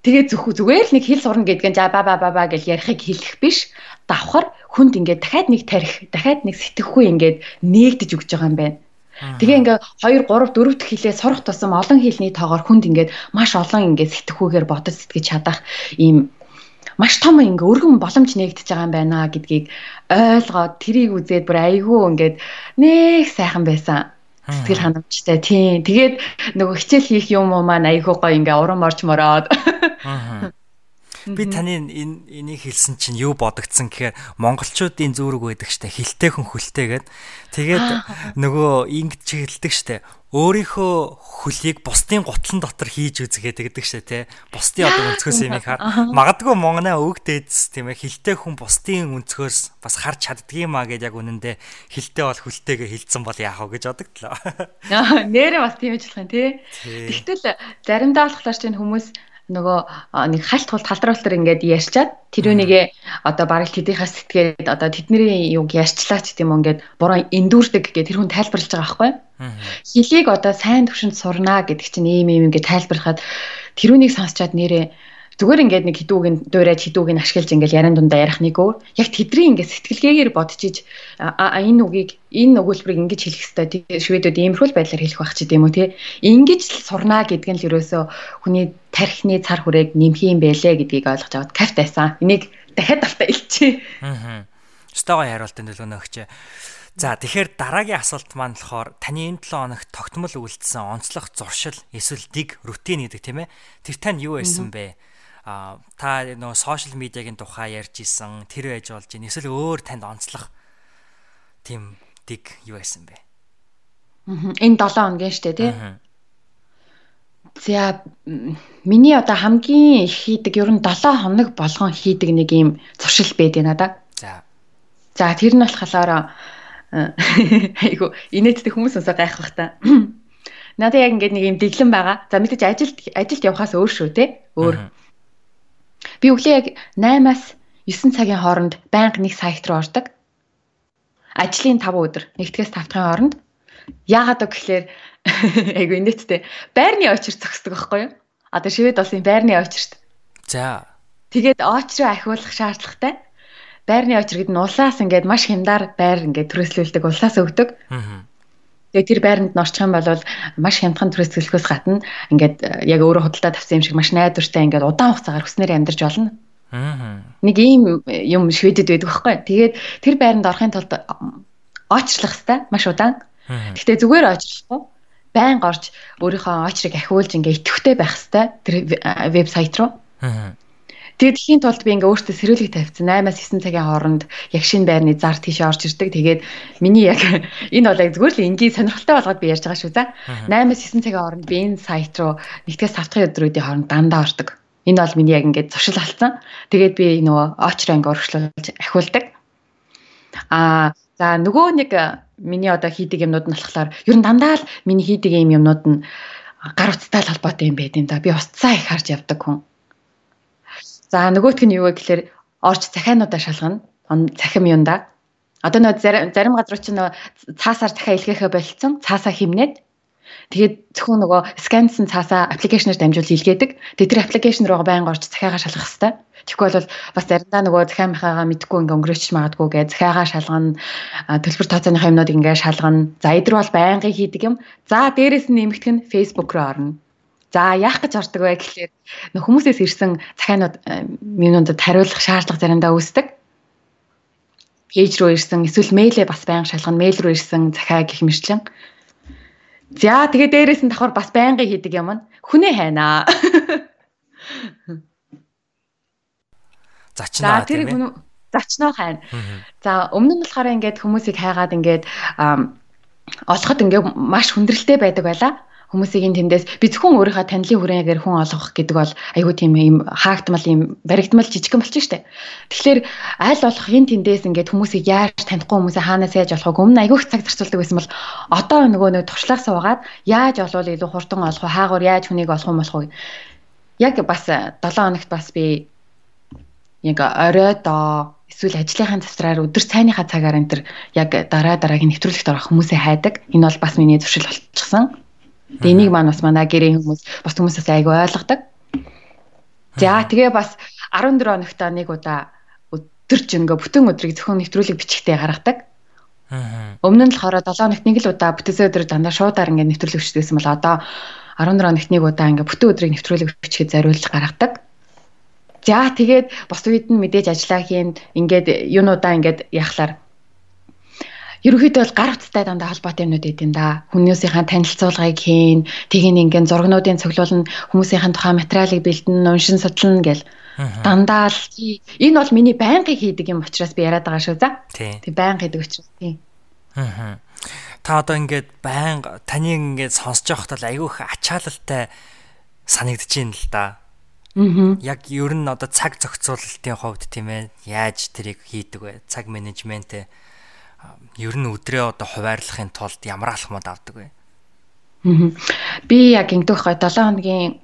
Тэгээ зөвхөн зүгээр л нэг хэл сурна гэдгэн за ба ба ба ба гэж ярихыг хэлэх биш. Давхар хүнд ингээд дахиад нэг тарих, дахиад нэг сэтгэхгүй ингээд нээгдэж өгч байгаа юм байна. Тэгээ ингээ 2 3 4 дэх хилээ сурах тусам олон хэлний тоогоор хүнд ингээд маш олон ингээд сэтгэхүйгээр бодож сэтгэж чадах ийм маш том ингээ өргөн боломж нэгдэж байгаа юм байна гэдгийг ойлгоод тэрийг үзээд бүр айгүй ингээд нэг сайхан байсан. Сэтгэл ханамжтай тийм. Тэгээд нөгөө хичээл хийх юм уу маань айгүй гоё ингээ урам орч мороод Би таны энэ энийг хэлсэн чинь юу бодогдсон гэхээр монголчуудын зүрэг байдаг штэ хилтэй хүн хөлтэй гэд. Тэгээд нөгөө ингэж чиглэлдэг штэ. Өөрийнхөө хөлийг бусдын гутлан дотор хийж үзгээд гэдэг штэ тий. Бусдын одоо <gasps> өнцгөөс юмыг хар. Магадгүй монгонаа өг дээдс тийм ээ хилтэй хүн бусдын өнцгөөс бас харж чаддгиймаа гэж яг үнэндээ хилтэй бол хөлтэйгээ хилцсэн бол яах вэ гэж бодогдлоо. Нэрээ бас тийм ажиллах юм тий. Тэгтэл заримдаа болохоор чинь хүмүүс нөгөө нэг хальт тул талдруултар ингээд ярьчаад тэр үнийгээ одоо бараг тэдийнхаа сэтгээд одоо тэдний юг ярьчлаа ч гэдэм юм ингээд буруу эндүүрдэг гэх тэр хүн тайлбарлаж байгаа байхгүй. Хилийг одоо сайн төвшөнд сурнаа гэдэг чинь ийм ийм ингээд тайлбарлахад тэр үнийг сонсчаад нэрээ зүгээр ингээд нэг хідүүгийн дуурайж хідүүгийг ашиглаж ингээд яран дундаа ярих нэг өөр. Яг тэдний ингээд сэтгэлгээгээр бодчихиж энэ үгийг энэ өгүүлбэрийг ингэж хэлэх хэрэгтэй шведүүд иймэрхүү байдлаар хэлэх байх ч гэдэм үү те ингэж сурнаа гэдэг нь л ерөөсөө хүний тархины цар хүрээг нэмэх юм бэлээ гэдгийг ойлгож аваад кафт байсан энийг дахиад автаа илчээ аа стого хариултын төлөвнө өгчээ За тэгэхээр дараагийн асуулт маань болохоор таны энэ 7 хоногт тогтмол үйлдэлсэн онцлог зуршил эсвэл dig рутин гэдэг тийм ээ. Тэр тань юу байсан бэ? А та нөгөө сошиал медиагийн тухай ярьж исэн тэр байж болж ийн эсвэл өөр танд онцлох тийм dig юу байсан бэ? Энэ 7 хоногийн штэ тий. За миний одоо хамгийн их хийдэг ер нь 7 хоног болгон хийдэг нэг юм зуршил байд надаа. За. За тэр нь болохоор <laughs> айгу инээдтэй хүмүүс сонсоо гайх бах та. <clears throat> Надад яг ингээд нэг юм дэглэн байгаа. За мэдээж ажилд ажилд явхаас өөр шүү те. Өөр. Би өглөө яг 8-аас 9 цагийн хооронд байнга нэг сайт руу ордог. Ажлын 5 өдөр, нэгдгээс 5 дахь хооронд. Яагаад гэвэл <laughs> айгу инээдтэй байрны очир зогсдог байхгүй юу? Одоо шивэд улсын байрны очирт. За. Тэгээд очроо ахиулах шаардлагатай. Байрны очир гэдэг нь улаас ингээд маш хямдар байр ингээд төрөслүүлдэг улаас өгдөг. Аа Тэгээ тэр байранд нь орчих юм бол маш хямдхан төрөсгөлхөөс гадна ингээд э, яг өөрөө худалдаа тавьсан юм шиг маш найдвартай ингээд удаан хугацаагаар хүснээр амьдарч болно. Аа. Нэг ийм юм шведэд байдаг байхгүй. Тэгээд тэр байранд орохын тулд очрлох хэвээр маш удаан. Гэхдээ зүгээр очрлохгүй байнга орж өөрийнхөө очрыг ахиулж ингээ идэвхтэй байх хэвээр тэр вебсайт руу. Аа. Тэгээд дэлхийн тулд би ингээ өөртөө сэрүүлэг тавьсан 8-аас 9 цагийн хооронд яг шинэ байрны зар тийш орж ирдэг. Тэгээд миний яг <laughs> энэ бол яг зүгээр л энгийн сонирхолтой болгоод би ярьж байгаа шүү за. 8-аас 9 цагийн хооронд би энэ сайт руу нэгтгэс тавтахын өдрүүдийн хооронд дандаа ордог. Энэ бол миний яг ингээд зуршил алдсан. Тэгээд би нөгөө очроо ингээ урагшлуулж ахиулдаг. Аа за нөгөө нэг миний одоо хийдэг юмнууд нь болохоор ер нь дандаа л миний хийдэг юм юмнууд нь гар утстай холбоотой юм байд юм да. Би уцаа их харж явдаг хүн. За нөгөөх нь юу вэ гэхээр орж захиануудаа шалгана. Цахим юунда. Одоо нөө зарим газар чинь нөө цаасаар дахиад илгээхэ болцсон. Цаасаа химнээд Тэгээд зөвхөн нөгөө скансан цаасаа аппликейшнээр дамжуул илгээдэг. Тэгээд тэр аппликейшн руу байнга орж захиагаа шалгах хэрэгтэй. Тэгэхгүй бол бас заримдаа нөгөө захиа махаага мэдгүй ингээ өнгөрөөч магадгүй гэж захиагаа шалгана. Төлбөр тооцооны юмнууд ингээ шалгана. За эдгээр бол байнгын хийдэг юм. За дээрэс нь нэмэгдэх нь Facebook руу орно. За яах гэж ордог вэ гэхлээр хүмүүсээс ирсэн захианууд э, минуудад хариулах шаардлага заримдаа үүсдэг. пэйж рүү ирсэн эсвэл мэйлээ бас байнга шалгана мэйл рүү ирсэн захаа гэх мэрчлэн За тэгээ дээрээс нь давхар бас байнгын хийдэг юм нь хүнээ хайнаа. <laughs> Зачнаа тийм ээ. Зачнаа хайна. За өмнө нь болохоор ингээд хүмүүсийг хайгаад ингээд олоход ингээд маш хүндрэлтэй байдаг байлаа хүмүүсийн тэндээс би зөвхөн өөрийнхөө танилын хүрээгээр хүн олгох гэдэг бол айгүй тийм юм хаагтмал юм баригдмал жижигхан болчих штеп. Тэгэхээр аль болох энэ тэндээс ингээд хүмүүсийг яаж танихгүй хүмүүсээ хаанаас яаж олохог өмнө айгүй цаг зарцуулдаг байсан бол одоо нөгөө нэг туршлага суугаад яаж олвол илүү хурдан олох вэ хаагуур яаж хүнийг олох юм болох вэ? Яг бас 7 хоногт бас би яг оройдоо эсвэл ажлынхаа завсраар өдөр цайныхаа цагаар энэ төр яг дараа дараагийн нэвтрүүлэгт орох хүмүүсээ хайдаг. Энэ бол бас миний зуршил болчихсон. Тэгээ энийг маань бас манай гэрийн хүмүүс бас хүмүүсээс айгүй ойлгодог. За тэгээ бас 14 хоногта нэг удаа өдөрч ингээ бүтэн өдрийг зөвхөн нэвтрүүлэг бичгтээ гаргадаг. Өмнө нь болохоор 7 хоногт нэг л удаа бүтээсээ өдөр дандаа шуудаар ингээ нэвтрүүлэг бичдэгсэн бол одоо 14 хоногт нэг удаа ингээ бүтэн өдрийг нэвтрүүлэг бичгээд зориулж гаргадаг. За тэгээд бос үед нь мэдээж ажиллаа хийн ингээд юунуудаа ингээд яхахлаар ерөнхийдөө бол гар утастай дандаа холбоотой юмнууд идэв да. Хүмүүсийнхаа танилцуулгыг хийн, тийг нэгэн зургнуудын цуглуулна, хүмүүсийнхаа тухайн материалыг бэлдэн, уншин судлана гэл. Дандаа л энэ бол миний байнгын хийдэг юм учраас би яриад байгаа шүү за. Тэг байнга хийдэг учраас тийм. Аа. Та одоо ингээд байнга таныг ингээд сонсож байхад л айгүйх ачаалалтай санагдаж байна л да. Аа. Яг ер нь одоо цаг зохицуулалтын хувьд тийм ээ яаж тэрийг хийдэг вэ? Цаг менежмент ер нь өдрөө одоо хуваарлахын тулд ямар алхмууд авдаг вэ? Би яг ингэдэх гой 7 хоногийн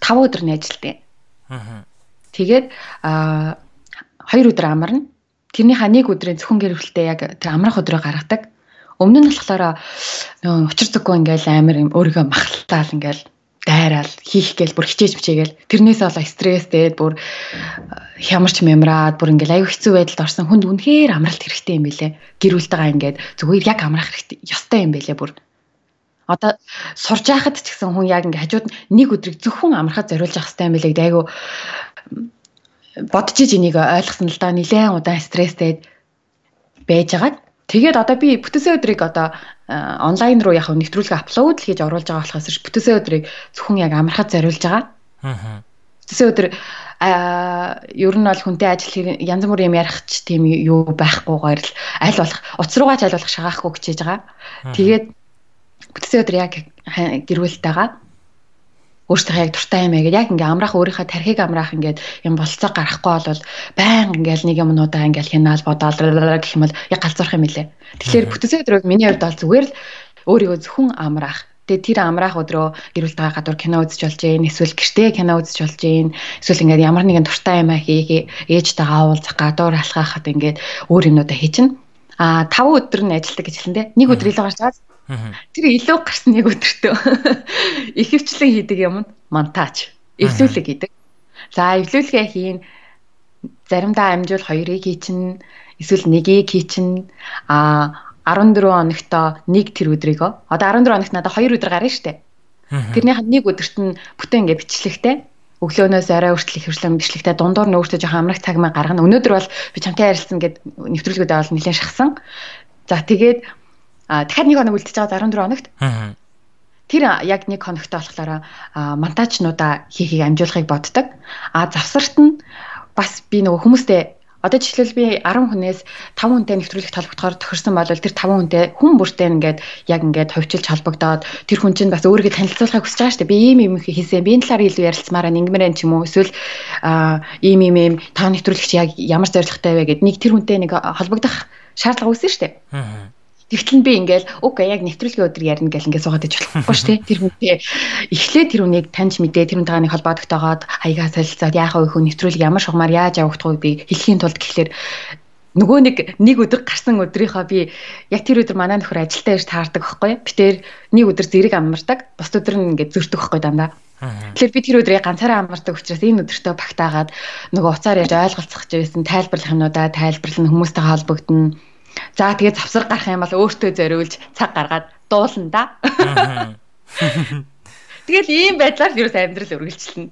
5 өдөр нь ажилтдаг. Аа. Тэгээд а 2 өдөр амарна. Тэрнийхээ нэг өдрийн зөвхөн гэр бүлтэй яг тэр амрах өдрөө гаргадаг. Өмнө нь болохоор нөгөө учир зүггүй ингээл амар юм өөрийгөө махалтаал ингээл дайраал хийх гээл бүр хичээж бичээгээл. Тэрнээс болоо стресстэй бүр хямарч мямраад бүр ингээл аюу хэцүү байдалд орсон. Хүнд үнэхээр амралт хэрэгтэй юм бэлээ гэр бүлтэйгээ ингээд зүгээр яг амрах хэрэгтэй ёстой юм бэлээ бүр. Одоо сурж байхад ч гэсэн хүн яг ингээ хажууд нэг өдрийг зөвхөн амрахад зориулж явах хэрэгтэй юм бэлээ гэдэг. Айгу бодож иж энийг ойлгосон л да нилээн удаан стресстэй байж байгаад Тэгээд одоо би бүтээсээ өдрийг одоо онлайн руу яг нэвтрүүлгээ апплод л хийж оруулж байгаа болохоос бүтээсээ өдрийг зөвхөн яг амархад зориулж байгаа. Аа. Бүтээсээ өдөр а ер нь бол хүнтэй ажил янз бүрийн юм ярих ч тийм юу байхгүйгээр л аль болох утас руугаа ч аль болох шагаахгүй хичээж байгаа. Тэгээд бүтээсээ өдөр яг гэрүүлтэйгаа өөртөө яг дуртай юм гэдэг яг ингээ амраах өөрийнхөө тархийг амраах ингээд юм болцоо гарахгүй бол баян ингээл нэг юмнуудаа ингээл хянаал бодоол гэх юм бол яг галзуурах юм илээ. Тэгэхээр бүтээсээ өдрөө миний хувьд бол зүгээр л өөрийгөө зөвхөн амраах Тэгээ тэр амраах өдрөө гэрүүлт байгаа гадуур кино үзэж болж гин эсвэл гэртээ кино үзэж болж гин эсвэл ингээд ямар нэгэн дуртай юм хийх ээжтэйгээ уулзах гадуур алхахад ингээд өөр юмнуудаа хийчин. А 5 өдөр нь ажилтдаг гэж хэлэндээ нэг өдөр илүү гарч байгаа Тэр илүү гарсан нэг өдөртөө <laughs> ихэвчлэн хийдэг юм нь монтаж, эвлүүлэг хийдэг. За эвлүүлгээ хийн заримдаа амжуул хоёрыг хийчин, эсвэл нэгийг хийчин а 14 хоногтоо нэг тэр өдрийг одоо 14 хоногт надад 2 өдөр гарна штэ. Тэрнийх нь нэг өдөрт нь бүтэн ингээ бичлэгтэй өглөөнөөс орой хүртэл их хурцлан бичлэгтэй дундуур нь өөртөө жоохон амрах цаг маа гаргана. Өнөөдөр бол би чамтай ярилцсан гэд нэвтрүүлгүүдээ бол нэлээд шахсан. За тэгээд дахиад нэг хоног үлдчихэж байгаа 14 хоногт. Тэр яг нэг хоногтой болохоор монтажнуудаа хийхийг амжуулахыг боддог. А завсарт нь бас би нөгөө хүмүүстэй Одоо жишээлбэл би 10 хүнээс 5 хүнтэй нэвтрүүлэгт холбогдохоор тохирсон бол тэр 5 хүнтэй хүн бүртэй ингээд яг ингээд ховчилж холбогдоод тэр хүн чинь бас өөрийгөө танилцуулахыг хүсэж байгаа шүү дээ. Би ийм юм хийсэн. Би энэ талаар илүү ярилцмаараа ингэмээр юм ч юм уу. Эсвэл ийм ийм ийм та нэвтрүүлэгч яг ямар зорилготой вэ гэд нэг тэр хүнтэй нэг холбогдох шаардлага үүснэ шүү дээ. Аа Тэгтэл би ингээл уг яг нэвтрүүлгийн өдөр ярина гэл ингээд суугаад иж болохгүй шүү дээ. Тэр хүнтэй эхлээд тэр хүнийг таньж мэдээ тэр хүнтэйгээ нэг холбоодогтойгоод хаягаа солилцоод яахаа үе хүн нэвтрүүлэг ямар шугамар яаж явагдах вэ би хэлхийн тулд гэхлээр нөгөө нэг нэг өдөр гарсан өдрийнхөө би яг тэр өдөр манай нөхөр ажилдаа ирж таардаг байхгүй. Би тэр нэг өдөр зэрэг амардаг. Бус өдөр нь ингээд зөртөг байхгүй дандаа. Тэгэхээр би тэр өдрийг ганцаараа амардаг учраас энэ өдөртөө багтаагаад нөгөө уцаар яаж ойлголцох гэж байсан тайлбарлах юмнуудаа тайлбарлан хүмүүстэйгээ холбогдно За тэгээд завсар гарах юм бол өөртөө зориулж цаг гаргаад дуулна да. <laughs> Тэгэл ийм байдлаар юу амьдрал үргэлжилнэ.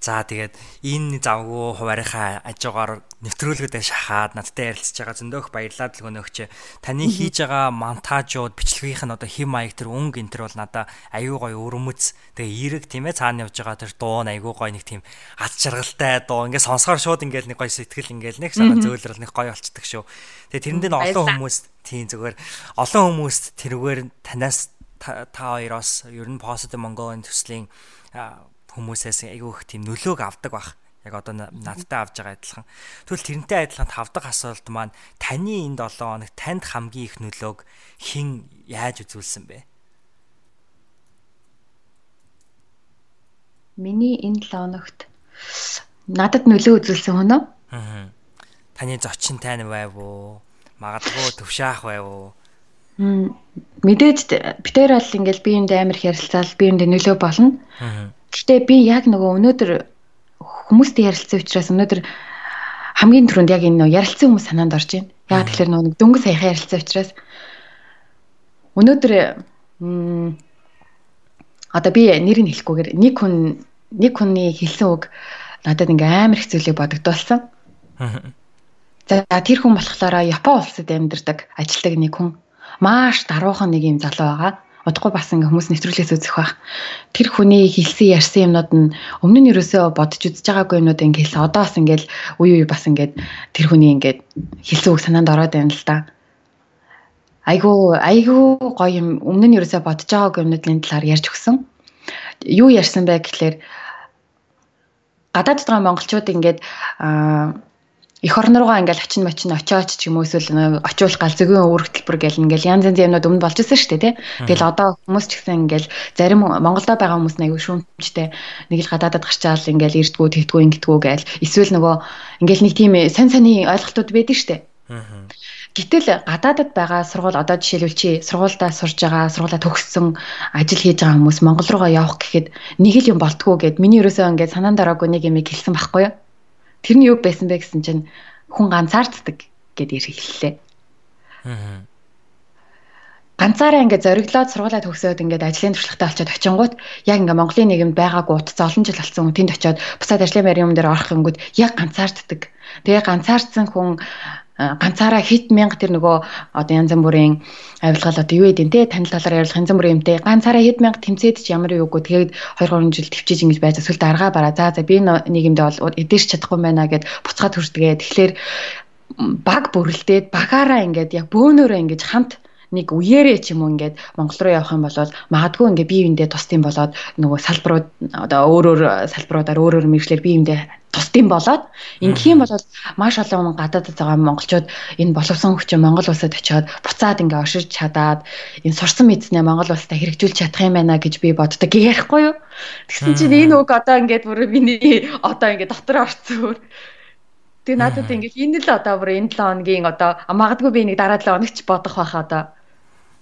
За тэгээд энэ завгүй хуваарийнхаа ажгаар нэвтрүүлгүүдэд шахаад надтай ярилцж байгаа зөндөөх баярлалаа дэлгөнөөгч. Таны хийж байгаа монтажууд, бичлэгийнх нь одоо хим маяг тэр өнгө энэ төр бол надаа аюу гой өрөмөц тэгээ эерэг тийм ээ цаана явж байгаа тэр дуу аюу гой нэг тийм ад жаргалтай дуу ингээ сонсохоор шууд ингээл нэг гой сэтгэл ингээл нэг санаа зөөлрөл нэг гой болцдог шүү. Тэгээ тэрэнд нь олон хүмүүс тийм зүгээр олон хүмүүст тэрүүгээр танаас та хоёроос ер нь positive Mongolian төслийн хүмүүсээс айгүй их тийм нөлөөг авдаг бах. Яг одоо надтай авж байгаа адилхан. Тэгвэл тэрнтэй адилхан тав дахь асуулт маань таны энэ 7 хоног танд хамгийн их нөлөөг хэн яаж үзүүлсэн бэ? Миний энэ 7 хоногт надад нөлөө үзүүлсэн хүн үү? Аа. Таны зочин тань байв уу? Магадгүй төвшаах байв уу? Мэдээж битээр бол ингээл би юмд амар хэрэлцэл би юмд нөлөө болно. Аа Гэхдээ би яг нөгөө өнөөдөр хүмүүстэй ярилцсан учраас өнөөдөр хамгийн түрүүнд яг энэ ярилцсан хүмүүс санаанд орж байна. Яг тэгэхээр нөгөө дөнгөж саяхан ярилцсан учраас өнөөдөр одоо би нэрийг хэлэхгүйгээр нэг хүн нэг хүний хэлсэн үг надад ингээм амар зүйлийг бодогдуулсан. За тэр хүн болохоор Япон улсад амьдардаг ажилтдаг нэг хүн. Маш даруухан нэг юм залуу байгаа удахгүй бас ингээ хүмүүс нэвтрүүлгээс үзэх байх. Тэр хүний хэлсэн ярьсан юмнууд нь өмнө нь юусоо бодож үзэж байгаагүй юмнууд ингээ хэлсэн. Одоо бас ингээл үе үе бас ингээд тэр хүний ингээд хэлсэн үг санаанд ороод байна л да. Айгу айгу гоё юм өмнө нь юусоо бодож байгаагүй юмнуудын талаар ярьж өгсөн. Юу ярьсан бэ гэхлээр гадаад байгаа монголчууд ингээд аа эх орн руугаа ингээл очин мочин очиоч ч юм уу эсвэл очиулах гал зөгийн өвөр хөтөлбөр гэл ингээл янз янзын юмнууд өмнө болж ирсэн шүү дээ тий. Тэгэл одоо хүмүүс ч гэсэн ингээл зарим Монголдо байгаа хүмүүс аягүй шүүмжтэй нэг л гадаадад гарчаал ингээл ирдгүү тэгдгүү ингэдгүү гээл эсвэл нөгөө ингээл нэг тийм сайн сайны ойлголтууд байдаг шүү дээ. Гэтэл гадаадад байгаа сургууль одоо жишээлбэл чи сургуульдаа сурж байгаа, сургуулаа төгссөн, ажил хийж байгаа хүмүүс Монгол руугаа явах гэхэд нэг л юм болтгоо гэд миний ерөөсөө ингээд санаанд ороогүй нэг юм хэлсэн байхгүй юу? Тэр нь юу байсан бэ гэсэн чинь хүн ганцаарддаг гэдээ хэллээ. Аа. Ганцаараа ингээд зориглоод сургуулаа төгсөөд ингээд ажлын туршлагатай олцоод очингууд яг ингээд Монголын нийгэмд байгаагүй утас олон жил болсон хүн тэнд очиод бусад ажлын байрын юм дээр орох юмгууд яг ганцаарддаг. Тэгээ ганцаардсан хүн ганцаараа хит мянга тэр нөгөө одоо янз бүрийн авилгал одоо юу гэдэг те танил талаар ярилцах янз бүрийн юмтэй ганцаараа хит мянга тэмцээд ч ямар юугүй тэгээд 2 3 жил төвчиж ингэж байж эсвэл даргаа бараа. За за би нийгэмдээ бол эдэрч чадахгүй байна гэд буцаад хүрсдэгээ тэгэхээр баг бүрлдээд багаараа ингээд яг бөөнөрөө ингэж хамт нэг үеэрээ ч юм уу ингээд Монгол руу явах юм бол магадгүй ингээд бие биендээ тусдим болоод нөгөө салбарууд одоо өөрөөр салбаруудаар өөрөөр мэржлэр бие биендээ тусдим болоод ингэх юм бол маш олон гадаадд байгаа монголчууд энэ боловсон хүчин Монгол улсад очиод буцаад ингээ оршиж чадаад энэ сурсан мэдснээ Монгол улсад хэрэгжүүлж чадах юм байна гэж би боддог ярихгүй юу. Тэгсэн чинь энэ үг одоо ингээд бүр миний одоо ингээд дотор орцсон. Тэгээ надад ингээд энэ л одоо бүр энэ 7 хоногийн одоо магадгүй би нэг дараа 7 хоногч бодох байх одоо.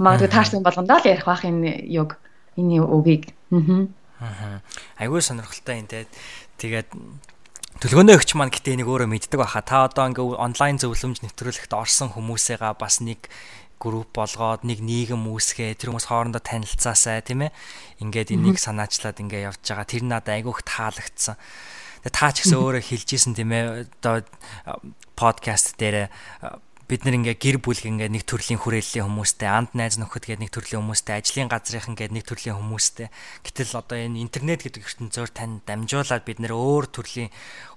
Магадгүй таарсан болгондоо л ярих байх энэ юг энэ үгийг. Аа. Айгүй сонирхолтой энэ тэгээд Төлгөөнөө өгч маань гэтээ нэг өөрөө мэддэг баха. Та одоо ингээ онлайн зөвлөмж нэвтрүүлэхт орсон хүмүүсээгаа бас нэг групп болгоод нэг нийгэм үүсгээ тэр хүмүүс хоорондоо танилцаасай тийм ээ. Ингээд энийг санаачлаад ингээ явж байгаа. Тэр надад айгүйх таалагдсан. Тэгээ та ч гэсэн өөрөө хэлжсэн тийм ээ. Одоо подкаст дээр бид нэр ингээ гэр бүл ингээ нэг төрлийн хүрээллийн хүмүүстэй анд найз нөхөд гэдэг нэг төрлийн хүмүүстэй ажлын газрынхан гэдэг нэг төрлийн хүмүүстэй. Гэтэл одоо энэ интернет гэдэг ертөнцөөр тань дамжуулаад бид нэр өөр төрлийн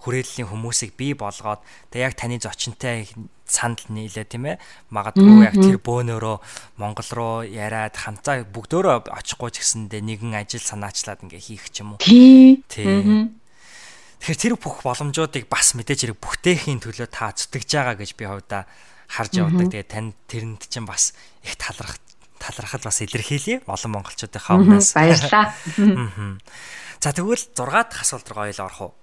хүрээллийн хүмүүсийг бий болгоод тэг яг таны зочинтой сандал нийлээ тийм ээ? Магадгүй яг тэр бөөнөрөө Монгол руу яриад хамтаа бүгдөө очихгүй ч гэсэндээ нэгэн ажил санаачлаад ингээ хийх ч юм уу? Тий. Тэгэхээр тэр бүх боломжуудыг бас мэдээж хэрэг бүтээхийн төлөө та зүтгэж байгаа гэж би хувьдаа харж явдаг. Тэгээ танд тэрэнд чинь бас их талархах талархал бас илэрхийлье олон монголчуудынхаа өмнөөс. Баярлалаа. <laughs> За тэгвэл 6 дахь асуулт руу ойл орох уу?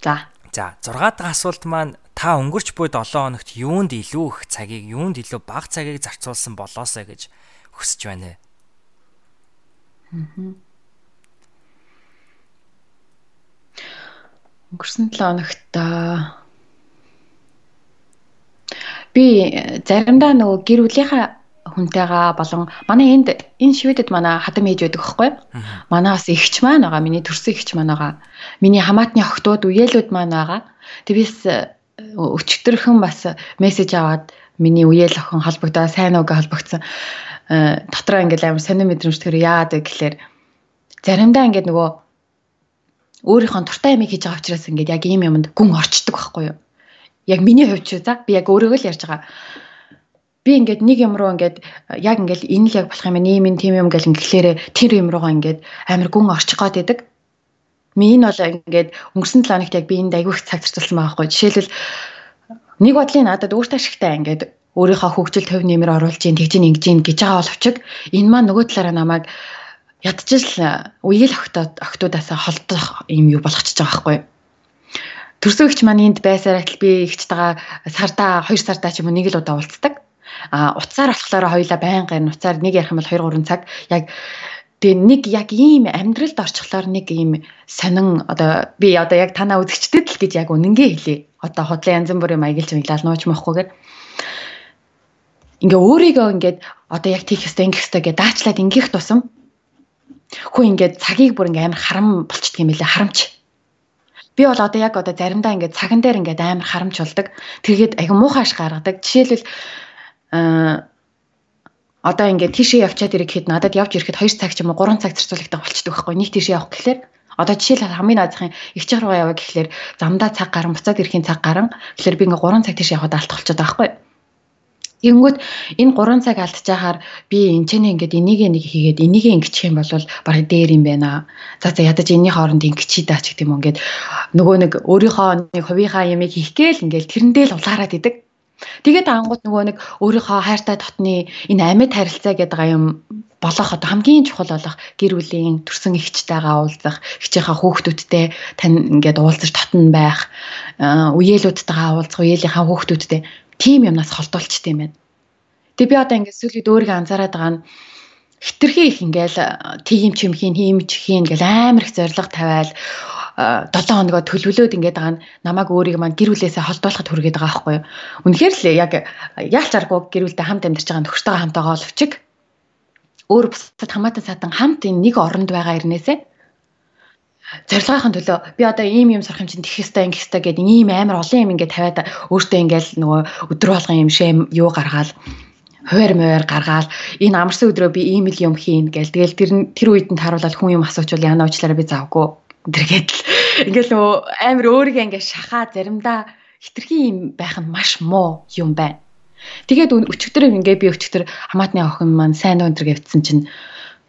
За. За 6 дахь асуулт маань та өнгөрч буй 7 хоногт юунд илүү их цагийг, юунд илүү бага цагийг зарцуулсан болоосаа гэж хүсэж байна. Өнгөрсөн 7 хоногт би заримдаа нөгөө гэр бүлийнхаа хүнтэйгаа болон манай энд энэ шивэдэд манай хадам ээж байдаг байхгүй манаас ихч маань байгаа миний төрсөн ихч маань байгаа. Миний хамаатны охтууд үеэлүүд маань байгаа. Тэгвээс өчтөрхөн бас мессеж аваад миний үеэл охин холбогдоо сайн уу гэж холбогдсон дотроо ингээл амар сонир мэдрэмж төр яагаад вэ гэхэлэр заримдаа ингээд нөгөө өөрийнхөө туртай ямиг хийж байгаа учраас ингээд яг ийм юмд гүн орчдөг байхгүй юу яг миний хувьд ч за би яг өөрийгөө л ярьж байгаа. Би ингээд нэг юм руу ингээд яг ингээд энэ л яг болох юм ийм юм тийм юм гэл ингээхлээрэ тэр юм руугаа ингээд амар гүн орчих гоод идэг. Миний бол ингээд өнгөрсөн 7 хоногт яг би энд айгүй их цаг зарцуулсан байгаа байхгүй. Жишээлбэл нэг бодлын надад өөртөө ашигтай ингээд өөрийнхөө хөгжил төв нэмэр оруулж ийн тэгж ин ингэж ин гэж байгаа боловч энэ маань нөгөө талаараа намайг ядчил үеэл охтод охтуудаас холдох юм юу болгочихж байгаа байхгүй төрсөн ихч маань энд байсаар атал би ихчтэйгээ сардаа 2 сардаа ч юм уу нэг л удаа уулздаг. А утсаар болохоор хоёлаа байнгын утсаар нэг ярих юм бол 2 3 цаг яг тэгээ нэг яг ийм амьдралд орчихлоор нэг ийм сонин одоо би одоо яг танаа үзэгчдэд л гэж яг үнэнгээ хэлье. Одоо хотлын янз бүрийн маяглж мэглал нууч мохгүйгээр ингээ өөрийгөө ингээд одоо яг тийх хэвээр ингэх хэвээр даачлаад ингэх тусам хөө ингээд цагийг бүр ингээ амар харам болчдөг юм лээ харамч Би бол одоо яг одоо заримдаа ингээд цаган дээр ингээд амар харамчулдаг. Тэгээд аяг муухайш гаргадаг. Жишээлбэл аа одоо ингээд тийшээ явчаад ирэх хэд надад явж ирэхэд 2 цаг ч юм уу 3 цаг зарцуулагдах болчдөг байхгүй. Нэг тийшээ явах гэхлээр одоо жишээл хамгийн наазахын их чих руугаа яваа гэхлээр замдаа цаг гарan буцаад ирэхийн цаг гарan гэхлээр би ингээ 3 цаг тийш явахад алдах болчиход байгаа байхгүй. Тэгэнгүүт энэ 3 цаг алдчихаар би энэ ч ингээд энийг нэг хийгээд энийг ингэчих юм бол бараг дээр юм байна. За за ядаж энэний хооронд ингэчий даа ч гэдэг юм ингээд нөгөө нэг өөрийнхөө нэг хувийнхаа ямиг хийх гээл ингээд тэрэндээ л улаарад идэг. Тэгээд ангууд нөгөө нэг өөрийнхөө хайртай дотны энэ амьд харилцаа гэдэг юм болох одоо хамгийн чухал болох гэр бүлийн төрсэн ихчтэйгээ уулзах, ихчийнхаа хүүхдүүдтэй тань ингээд уулзаж татна байх, үеэлүүдтэйгээ уулзах, үеэлийнхаа хүүхдүүдтэй тийм юмнаас холдуулчт юм байна. Тэгээ би одоо ингээд сүүлийн өөрийгөө анзаараад байгаа нь хитрхи их ингээл тийм ч юм хийн, хийм ч хийн гэл амар их зориг тавиал 7 хоногоо төлөвлөөд ингээд байгаа нь намайг өөрийг маань гэр бүлээсээ холдуулахад хүргээд байгаа байхгүй юу. Үнэхээр л яг яалч аргагүй гэр бүлтэй хамт амьдарч байгаа нөхөртөйгээ хамтаагаа олвчиг. Өөр бусад хамаатан садан хамт энэ нэг оронд байгаа ирнээсээ зорилгын төлөө. Би одоо ийм юм сурах юм чинь тэх хэвээр ингэх хэвээр гэдэг ийм амар олон юм ингээд тавиад өөртөө ингээл нөгөө өдөр болгон юм шэм юу гаргаал хуваар муур гаргаал. Энэ амарсан өдрөө би ийм л юм хийн гээл тэгэл тэр тэр үед нь тааруулаад хүн юм асуучвал яна уучлаарай би завгүй. Тэргээд л <laughs> ингээл нөгөө амар өөрийгөө ингээд шахаа заримдаа хитрхи юм байх нь маш муу юм байна. Тэгээд өчигдөр ингээ би өчигдөр хамаатны охин маань сайн өндөр гэвтсэн чинь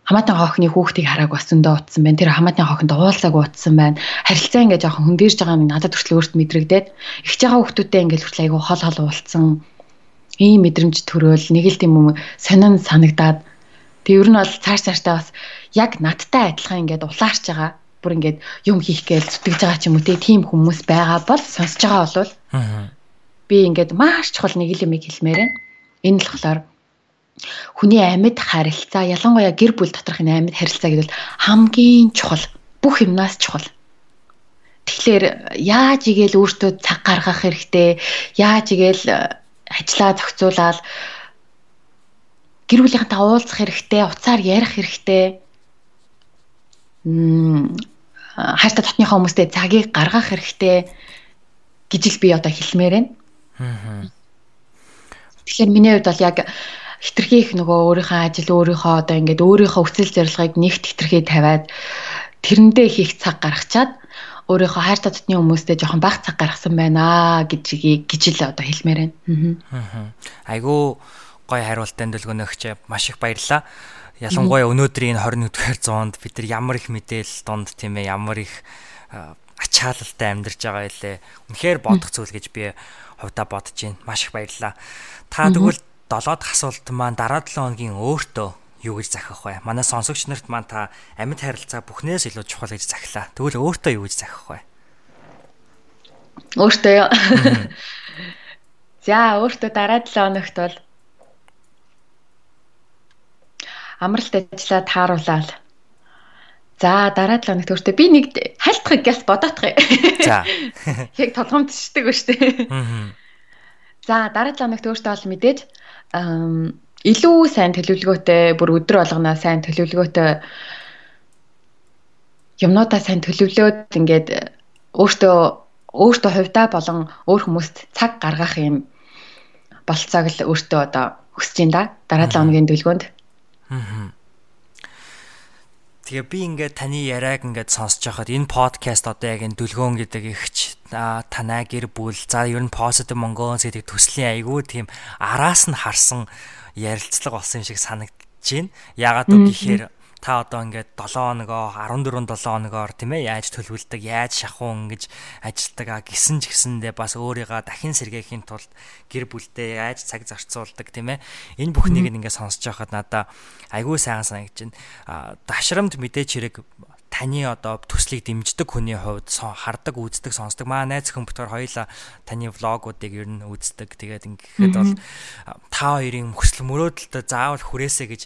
хамаатан хоохны хүүхдийг харааг бас зөндөө утсан байна. Тэр хамаатан хоохонд уулзааг утсан байна. Харилцаа ингээ жоохон хөндөрж байгаа нь надад хүртэл өөрт мэдрэгдээд их жагаа хүүхдүүдтэй ингээ хүртэл айгүй хол хол уулцсан. Ийм мэдрэмж төрөөл нэг л тийм юм сонин санагдаад тэг ер нь бол цааш цааштай бас яг надтай адилхан ингээд улаарч байгаа бүр ингээд юм хийх гээл зүтгэж байгаа ч юм уу тийм хүмүүс байгаа бол сонсож байгаа болвол би ингээд маш чухал нэг л юм хэлмээр байна. Энэ болохоор хүний амьд харилцаа ялангуяа гэр бүл доторх энэ амьд харилцаа гэдэг хамгийн чухал бүх юмнаас чухал. Тэгэхээр яаж игээл өөртөө цаг гаргах хэрэгтэй, яаж игээл э, ажиллаа зохицуулаад гэр бүлийнхэнтэй уулзах хэрэгтэй, уцаар ярих хэрэгтэй. Мм хайртай дотныхоо хүмүүстэй цагийг гаргах хэрэгтэй гэж л би одоо хэлмээр байна. Тэгэхээр миний хувьд бол яг хитрхи их нөгөө өөрийнхөө ажил өөрийнхөө одоо ингээд өөрийнхөө хүсэл зорилгыг нэгт хитрхи тавиад тэрэндээ их цаг гаргачаад өөрийнхөө хайр татны хүмүүстэй жоохон баг цаг гаргасан байна гэж гэж л одоо хэлмээр байна. Аа. Айгу гой хариултанд дэлгөнөгч маш их баярлалаа. Ялангуяа өнөөдрийн 21-р зуунд бид нар ямар их мэдээлэл донд тийм ээ ямар их ачаалалтай амьдарч байгаа илээ. Үнэхээр бодох зүйл гэж би хувьдаа бодож байна. Маш их баярлалаа. Та тэгвэл долоод асуулт маань дараа 7 хоногийн өөртөө юу гэж захих вэ? Манай сонсогч нарт маань та амьд харилцаа бүхнээс илүү чухал гэж захилаа. Тэгвэл өөртөө юу гэж захих вэ? Өөртөө? <laughs> За, өөртөө дараа 7 хоногт бол амралт ажиллаа тааруулаад За дараа 7 хоногт өөртөө би нэг хайлтхыг гэс бодоотгоо. За. <laughs> Яг тодгомдчихдаг ба штэ. Аа. За дараа 7 хоногт өөртөө бол мэдээж илүү сайн төлөвлөгөөтэй бүр өдөр болгоноо сайн төлөвлөгөөтэй юмнуудаа сайн төлөвлөөд ингээд өөртөө өөртөө хувьдаа болон өөр хүмүүст цаг гаргах юм болцоог л өөртөө одоо хүсэж байна да. Дараа 7 хоногийн дүлгөөнд. Аа. Тэгээ би ингээд таны яриаг ингээд сонсож байхад энэ подкаст одоо яг энэ дүлгөөн гэдэг ихч танай гэр бүл. За ер нь positive Mongolians гэдэг төслийн айгүй тийм араас нь харсан ярилцлага болсон юм шиг санагдаж байна. Ягаад гэвэл гэхээр та одоо ингээд 7 хоногоо 14 7 хоногоор тийм ээ яаж төлөвлөдөг яаж шахуун ингэж ажилтдаг а гисэн ч гэсэндээ бас өөрийгөө дахин сэргээхийн тулд гэр бүлдээ яаж цаг зарцуулдаг тийм ээ. Энэ бүхнийг ингээд сонсож байхад надаа айгүй сайхан санагдаж байна дашрамд мэдээч хэрэг таны одоо төслийг дэмждэг хүний хувьд хардаг, үздэг, сонсдог. Маа найз хүн битгаар хоёлаа таны влогуудыг ер нь үздэг. Тэгээд ингэхэд бол та хоёрын хүсэл мөрөөдөлтөд заавал хүрээсэ гэж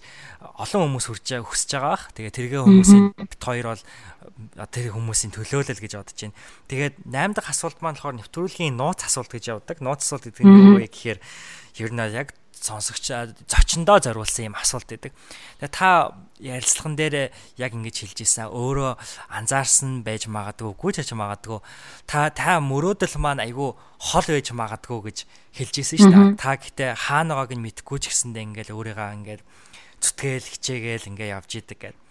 олон хүмүүс хүрч хүсэж байгаа бах. Тэгээд тэргээ хүмүүсийн бит хоёр бол тэр хүмүүсийн төлөөлөл гэж бодож байна. Тэгээд 8 дахь асуулт маань болохоор нэвтрүүлгийн нууц асуулт гэж явдаг. Нууц асуулт гэдэг нь юу вэ гэхээр ер нь яг сонсогч зочиндоо зориулсан юм асуулт байдаг. Тэгээ та ярилцлаган дээр яг ингэж хэлж ийсэн өөрөө анзаарсан байж магадгүй үгүй ч ч магадгүй та та мөрөөдөл маань айгүй хол байж магадгүй гэж хэлж ийсэн шүү дээ. Та гэтээ хаана байгааг нь мэдэхгүй ч гэсэндээ ингээл өөрийгөө ингээл зүтгээл хичээгээл ингээ явж идэг гэдэг.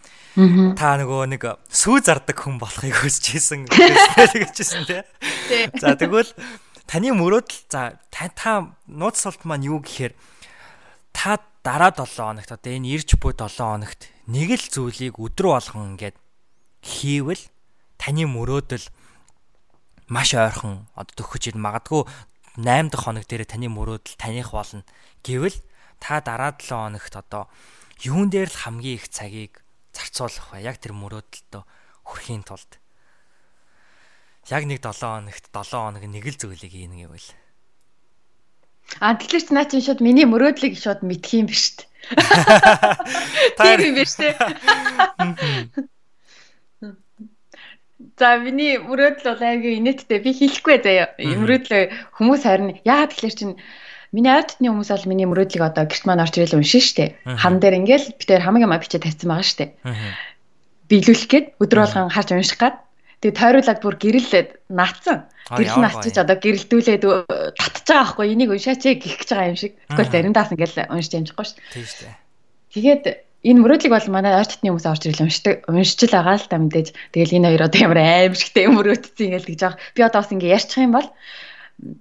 Та нөгөө нэг сүү зардаг хүн болохыг хүсэж ийсэн <laughs> гэж хэлсэн тий. За тэгвэл таны мөрөөдөл за та нууц султ маань юу гэхээр та дараа 7 хоногт одоо энэ ирж буй 7 хоногт нэг л зүйлийг өдрө болгон ингээд хийвэл таны мөрөөдөл маш ойрхон одоо төгөж ир магадгүй 8 дахь хоног дээр таны мөрөөдөл таних болно гэвэл та дараа 7 хоногт одоо юун дээр л хамгийн их цагийг зарцуулах вэ? Яг тэр мөрөөдөлтөө хүрэхийн тулд. Яг нэг 7 хоногт 7 хоног нэг л зүйлийг хийнэ гэвэл А тэгэхээр чи наа чи шууд миний мөрөөдлийг шууд мэдх юм биш үү? Тэр юм биш үү? За миний мөрөөдөл бол аягүй инээдтэй. Би хэлэхгүй заяа. Мөрөөдлөө хүмүүс харин яагаад тэгэхээр чинь Миний ард түмний хүмүүс бол миний мөрөөдлийг одоо гэрт маань орж ирэл уншин штэ. Хан дээр ингээл би тэр хамаг юм бичиж тавьсан байгаа штэ. Биелүүлэх гээд өдөр болгон харж унших гад. Тэгээ тойруулаад бүр гэрэлээд наацсан. Гэрэл нь ачиж одоо гэрэлдүүлээд татж байгаа байхгүй энийг уншаач гэх гэж байгаа юм шиг. Тэгвэл заримдаас ингээл уншиж амжихгүй шүү. Тийм шүү. Тэгээд энэ мөрөөдлийг бол манай ойр татны хүмүүс орж ирэл уншдаг уншиж л байгаа л та мэдээж. Тэгэл энэ хоёр одоо ямар аимшигтэй мөрөөдсөн ингээл гэж байгаа. Би одоо бас ингээ ярьчих юм бол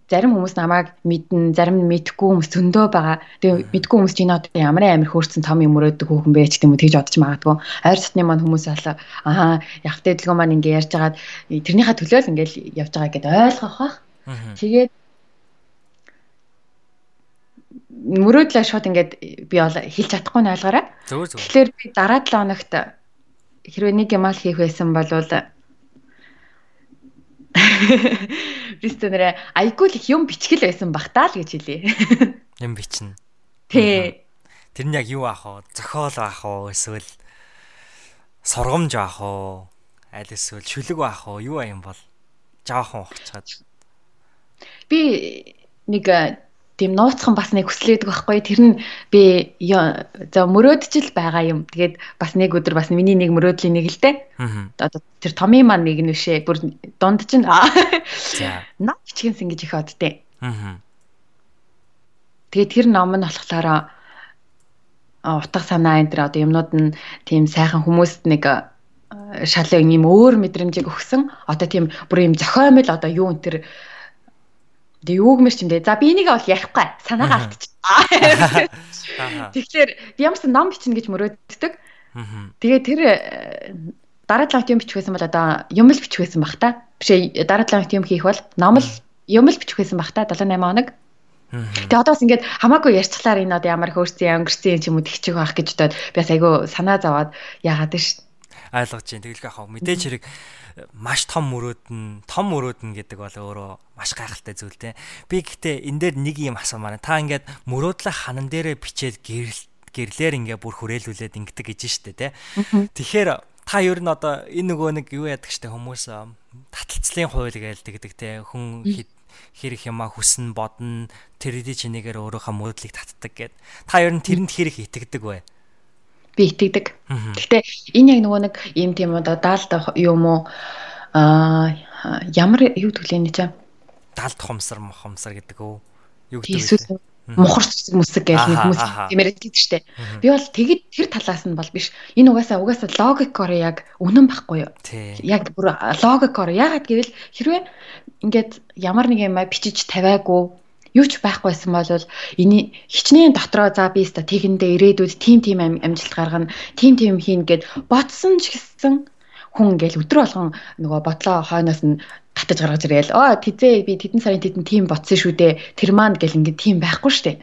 зарим хүмүүс намайг мэднэ, зарим нь мэдхгүй хүмүүс зөндөө байгаа. Тэгээ мэдгүй хүмүүс чинь одоо ямар амар хөөрцөн том юм өрөөдөг хүүхэн бэ гэдэг юм тэгж бодож магадгүй. Ойр дотны маань хүмүүс бол аа явахтай дэлгөө маань ингэ ярьж хагаад тэрнийхээ төлөө л ингээл явж байгаа гэдээ ойлгох бах. Тэгээд мөрөөдлөө шууд ингээд би бол хэлж чадахгүй нь ойлгоорой. Тэгэхээр би дараа 7 хоногт хэрвээ нэг юм ал хийх байсан бол Бистэ нэрэ айгүй л юм бичгэл байсан бах таа л гэж хэлээ. <laughs> Юм бичнэ. Тэ. Тэр нь яг юу аах вэ? Зохиол аах вэ? Эсвэл сургамж аах вэ? Аль эсвэл шүлэг аах вэ? Юу юм бол? Жаахан ухчаад. Би нэг тийм нууцхан бас нэг хүслээдэг байхгүй. Тэр нь би за мөрөөдчил байгаа юм. Тэгээд бас нэг өдөр бас миний нэг мөрөөдлийн нэг л дээ. Одоо тэр томын маань нэг нь бишээ бүр дунд чинь за. Наа хичгэнсэн гэж их одтэй тэгээд тэр ном нь болохоор утга санаа энэ төр одоо юмнууд нь тийм сайхан хүмүүст нэг шалын юм өөр мэдрэмжийг өгсөн. Одоо тийм бүр юм зохиомл одоо юу энэ төр Тэгээ юу гэмэр ч юм дээ. За би энийг бол ярихгүй. Санаагаа алдчих. Тэгэхээр би ямарсан ном бичнэ гэж мөрөөддөг. Тэгээ тэр э, дараа талаа юм бичих байсан бол одоо юм л бичих байсан бах та. Биш ээ дараа талаа юм хийх бол ном л юм л бичих байсан бах та 7 8 хоног. Тэгээ одоо бас ингээд хамаагүй ярьцлаар энэ одоо ямар хөөрцөн өнгөрсөн юм ч юм уу тэгчих байх гэж бодоод би бас айгүй санаа зовоод яагаад нь ш. Ойлгож чинь тэгэлгүй хаа мэдээж хэрэг маш том мөрөөд нь том мөрөөд нь гэдэг бол өөрөө маш гайхалтай зүйл те. Би гэхдээ энэ дээр нэг юм асуу маань та ингээд мөрөөдлөө ханан дээрээ бичээд гэрэл гэрлэр ингээ бүр хүрээлүүлээд ингэдэг гэж штэ те. Тэгэхээр та ер нь одоо энэ нөгөө нэг юу яадаг штэ хүмүүс таталцлын хууль гээл тэгдэг те хүн хэрэг юма хүснэ бодно тэр эдий чинээгээр өөрийнхөө мөрөдлийг татдаг гэд. Та ер нь тэрэнд хэрэг итгэдэг вэ? Би итгэдэг. Гэхдээ энэ яг нөгөө нэг ийм тийм одоо даалд юм уу аа ямар юу төглийн нэг чинь даалд хумсар мохомсар гэдэг үү? Юу гэдэг вэ? мухар цэцэг мүсэг гэж нэг хүмүүс тиймэр хэлдэг штэ. Би бол тэгэд тэр талаас нь бол биш. Энэ угаасаа угаасаа логикоор яг үнэн байхгүй юу? Яг бүр логикоор яагаад гэвэл хэрвээ ингээд ямар нэг юм бичиж тавиагүй юу ч байхгүйсэн бол энэ хичнээн дотроо за би өста тэгэндээ ирээдүйд тим тим амжилт гаргана, тим тим хийн гэд ботсон ч гэсэн хүн ингээл өдрө болгон нөгөө бодлоо хойноос нь татаж гаргаж ирээл оо тизээ би тэдэн сарын тэдэн тим ботсон шүү дээ тэр маань гэл ингээд тим байхгүй штэ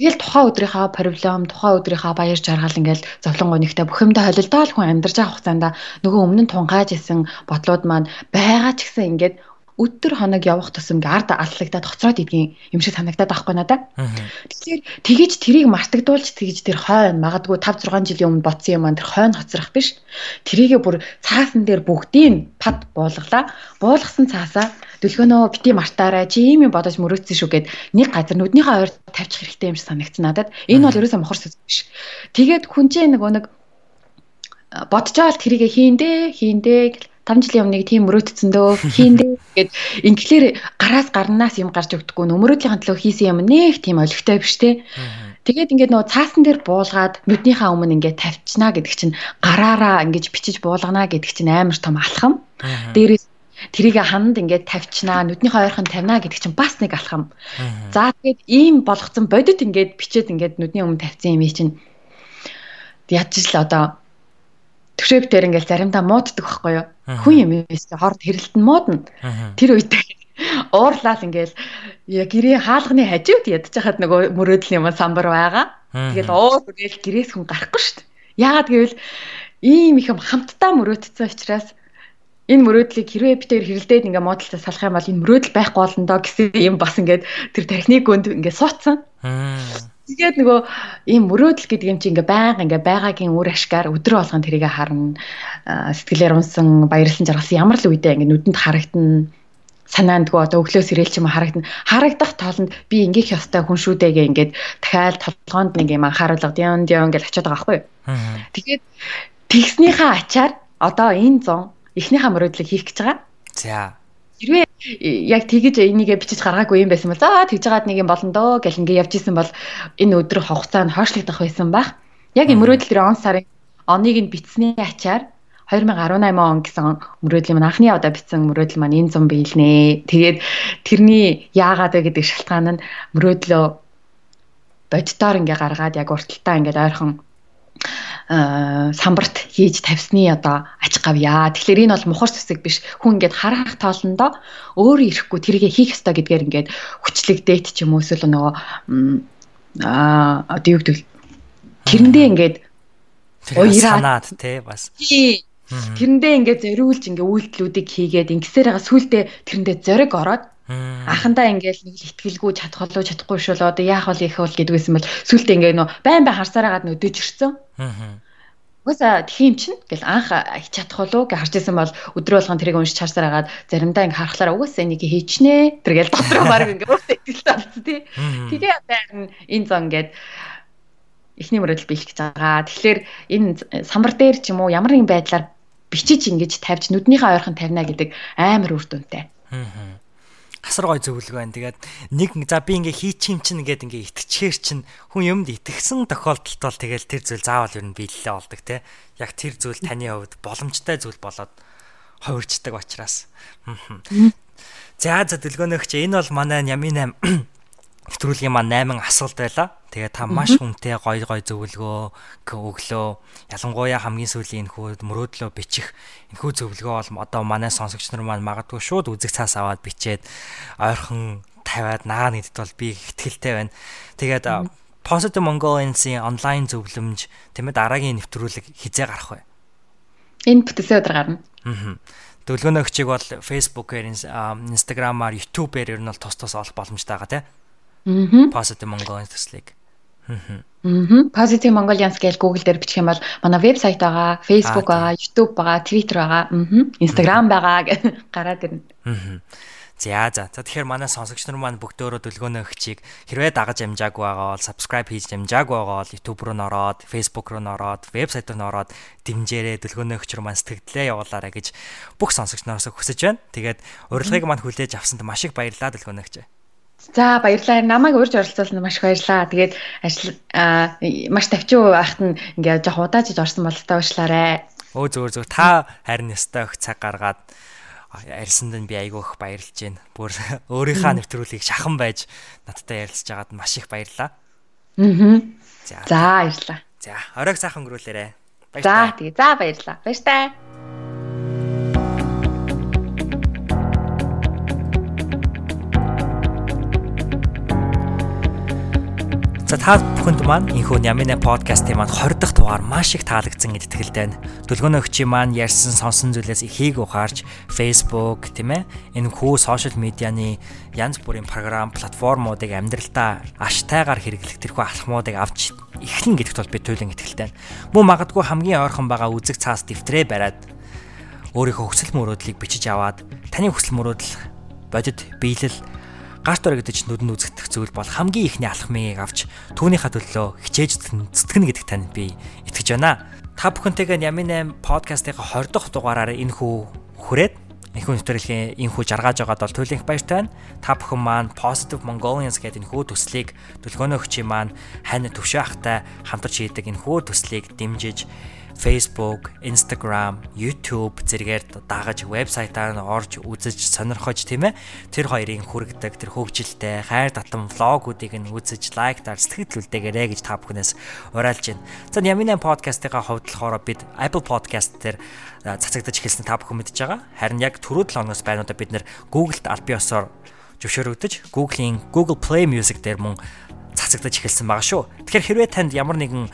Тэгэл тухайн өдрийнхаа проблем, тухайн өдрийнхаа баяр жаргал ингээл зовлонгоо нэгтээ бүх юмдаа холилдоо л хүн амьдарч байгаа хугацаанд нөгөө өмнө нь тунгааж исэн бодлууд маань байгаа ч гэсэн ингээд өдөр хоног явах тусам ард аллагдаад хоцроод идгийн юм шиг санагдаад байхгүй надаа. Тэгэхээр тэгэж тэрийг мартагдуулж тэгэж тэр хойно магадгүй 5 6 жилийн өмнө ботсон юм аа тэр хойно хоцрох биш. Тэрийгэ бүр цаасан дээр бүгдийг пад буулгалаа. Буулгасан цаасаа дөлгөөнөө бити мартаарай чи ийм юм бодож мөрөөдсөн шүү гэд нэг газар нүднийхээ ойр тавьчих хэрэгтэй юм шиг санагдсан надад. Энэ бол ерөөсөө мохор сүз биш. Тэгээд хүн чинь нэг бодож байгаа л тэрийгэ хийндээ хийндээ 5 жилийн өмнө тийм мөрөөдсөн дөө хийндээ гэд ингээр гараас гарнаас юм гарч өгдөггүй нөмрөөдлийн төлөө хийсэн юм нэг тийм олигтой биш те. Тэгээд ингээд нөгөө цаасан дээр буулгаад нүднийхээ өмнө ингээд тавьчихна гэдэг чинь гараараа ингэж бичиж буулгана гэдэг чинь амар том алхам. Дээрээс тэрийг хананд ингээд тавьчихна нүднийхээ ойрхон тавина гэдэг чинь бас нэг алхам. За тэгээд ийм болгоцсон бодит ингээд бичээд ингээд нүдний өмнө тавьсан юм чинь яаж ч л одоо төвшөөг дээр ингээл заримдаа мууддаг байхгүй юу? Хүн юм ээ хорд хэрэлт нь муудна. Тэр үед <laughs> уурлал ингээл гэрээ хаалганы хажууд ядж хахад нөгөө мөрөөдөл юм самбар байгаа. Тэгэл уур гээл гэрээс хүн гарахгүй шүү дээ. Яагаад гэвэл ийм их юм хамтдаа мөрөөдсөн учраас энэ мөрөөдлийг хэрвээ би тэр хэрэлдээд ингээ модалтай салах юм бол энэ мөрөөдөл байхгүй болно доо гэсэн юм бас ингээд тэр техник гүнд ингээ суудсан. Тэгээд нөгөө ийм мөрөөдөл гэдэг юм чи ингээ байнга ингээ байгаагийн үр ашгаар өдрө болгон тэрийг харна. Сэтгэлээр унсан, баярлсан жаргалсан ямар л үедээ ингээ нүдэнд харагдана санаандгүй одоо өглөөс ирээл ч юм харагдана. Харагдах тоолонд би ингээх ёстой хүн шүү дээ гэ ингээд дахиад толгоонд нэг юм анхааруулга дион дион гэж очиод байгаа байхгүй. Тэгээд тэгснийхаа ачаар одоо энэ зон эхнийхээ мөрөөдлийг хийх гэж байгаа. За. Хэрвээ яг тэгэж энийгээ бичиж гаргаагүй юм байсан бол за тэгж жагаад нэг юм болно доо гэл ингээ явж исэн бол энэ өдөр хугацаанд хойшлогдох байсан байх. Яг мөрөөдөл тэр он сарын оныг нь битсний ачаар 2018 он гэсэн мөрөөдлийн маань анхны удаа бичсэн мөрөөдөл маань энэ зам биелнэ. Тэгээд тэрний яагаад вэ гэдэг шалтгаан нь мөрөөдлөө бодитоор ингээ гаргаад яг урталтаа ингээ ойрхон самбарт хийж тавьсны одоо ач гавья. Тэгэхээр энэ бол мухар зүсэг биш. Хүн ингээд харах тоолондоо өөрөө ирэхгүй тэргээ хийх ёстой гэдгээр ингээд хүчлэгдээд ч юм уу эсвэл нөгөө аа одоо юу гэдэг тэрэндээ ингээд уяраад тий бас. Тэрэндээ ингээд зориулж ингээд үйлдэлүүдийг хийгээд ингэсээр байгаа сүултээ тэрэндээ зориг ороод Анхандаа ингээл нэг л ихтгэлгүй чадах болоо чадахгүй шүү л одоо яах вэ их бол гэдгүйсэн бол сүултээ ингээ нөө байн байн харсараагаад нөдөж ирсэн. Угаасаа тийм чинь гэл анх чадах болоо гэж харж исэн бол өдрө болгон тэрийг уншиж харсараагаад заримдаа ингээ харахлаараа угаасаа энийг хийчнэ. Тэргээл дотроо баг ингээ өөртөө ихтэй болсон тий. Тэгээ харин энэ зон ингээд эхний мөрөдөл биелэх гэж байгаа. Тэгэхээр энэ самбар дээр ч юм уу ямар нэгэн байдлаар бичиж ингэж тавьж нүднийхээ ойрхон тавина гэдэг амар үр дүнтэй. Аа асар гой зөвлөгөө байна. Тэгээд нэг за би ингээ хийчих юм чинь ингээд ингээ итгэчихэр чинь хүн юмд итгэсэн тохиолдолд бол тэгэл тэр зүйл заавал юу н биелэлээ болдог те. Яг тэр зүйл таны хувьд боломжтой зүйл болоод хувирчдаг учраас. За за дэлгөөнөгч энэ бол манай Ямин 8 нэвтрүүлгийн маань 8 асуулт байла. Тэгээ та маш хүнтэй гой гой зөвлөгөө өглөө. Ялангуяа хамгийн сүүлийн энэхүү мөрөөдлөө бичих энэхүү зөвлөгөө бол одоо манай сонсогч нар маань магадгүй шууд үзэг цаас аваад бичээд ойрхон тавиад наа нэгдэд бол би ихтгэлтэй байна. Тэгээд Positive Mongolians-ийн онлайн зөвлөмж тэмээ дараагийн нэвтрүүлэг хизээ гарах вэ? Энэ бүтээсээ өдөр гарна. Аа. Дөлгөөнөгчийг бол Facebook-ээр, Instagram-аар, YouTube-ээр ер нь бол тус тус олох боломжтой байгаа тийм. Positive Mongolians төслийг. Аа. Positive Mongolians гэж Google дээр бичих юм бол манай вебсайт байгаа, Facebook байгаа, YouTube байгаа, Twitter байгаа, Instagram байгаа гэж гараад ирнэ. За за. За тэгэхээр манай сонсогч нар маань бүгдөө дөлгөөнөө өгчийг хэрвээ дагаж амжаагүй байгаа бол subscribe хийж амжаагүй байгаа бол YouTube руу нороод, Facebook руу нороод, вебсайт руу нороод дэмжээрэй дөлгөөнөө өгчөр маань сэтгэлдээ явуулаарай гэж бүх сонсогч нараас хүсэж байна. Тэгээд урилгыг маань хүлээж авсанд маш их баярлалаа дөлгөөнөө өгч. За баярлалаа. Намайг урьж оролцуулсанд маш их баярлалаа. Тэгээд ажил маш тавчуу байхад нь ингээд жоох удаажж орсон бол та уушлаарай. Өө зүгээр зүгээр та харин ястай их цаг гаргаад ярьсанд нь би айгүй их баярлж байна. Бүр <laughs> өөрийнхөө нэвтрүүлгийг шахан байж надтай ярилцж байгаад маш их баярлалаа. Аа. За. За баярлалаа. За, оройг сайхан өнгөрүүлээрэ. За, тэгээ. За баярлалаа. Баяртай. За та бүхэнд маань энэхүү Нямина подкастын маань 20 дахь дугаар маш их таалагдсан гэж итгэлтэй байна. Дөлгөөнө өгчийн маань ярьсан сонсон зүйлээс ихийг ухаарч Facebook тийм ээ энэ хүү сошиал медианы янз бүрийн програм платформуудыг амьдралдаа аштайгаар хэрэглэх тэрхүү алхмуудыг авч эхлэн гэдэгт бол би туйлын итгэлтэй байна. Мөн магадгүй хамгийн ойрхон байгаа үзэг цаас дэвтрээ бариад өөрийнхөө хүсэл мөрөөдлийг бичиж аваад таны хүсэл мөрөөдөл бодит биелэл гарт өргөдөж нүдэнд үзэгдэх зүйл бол хамгийн ихний алхмыг авч түүнийхээ төлөө хичээж зүтгэнэ гэдэгт танд би итгэж байна. Та бүхэнтэйгээ Ямин 8 подкастынхаа 20 дахь дугаараараа энэ хүү хүрээд энэхүү нэвтрүүлгийн энэхүү жаргаж байгаад бол туйлынх баяртай байна. Та бүхэн маань Positive Mongolians гэдэг энэхүү төслийг төлгөөнөөгчийн маань хань төвшөө ахтай хамтарч хийдэг энэхүү төслийг дэмжиж Facebook, Instagram, YouTube зэрэгээр дагаж вебсайтаар нь орж үзэж сонирхож тийм ээ тэр хоёрын хүргэдэг тэр хөгжилтэй хайр татам влогуудыг нь үзэж лайктаар сэтгэлдүүлдээгээрэй гэж та бүхнээс уриалж байна. За Ямина подкастынхаа хувьд болохоор бид Apple Podcast дээр цацагдаж эхэлсэн та бүхэн мэдж байгаа. Харин яг түрүү 7 оноос байнуудаа бид нэр Google-д аль биесоор зөвшөөрөгдөж Google-ийн Google Play Music дээр мөн цацагдаж эхэлсэн байгаа шүү. Тэгэхээр хэрвээ танд ямар нэгэн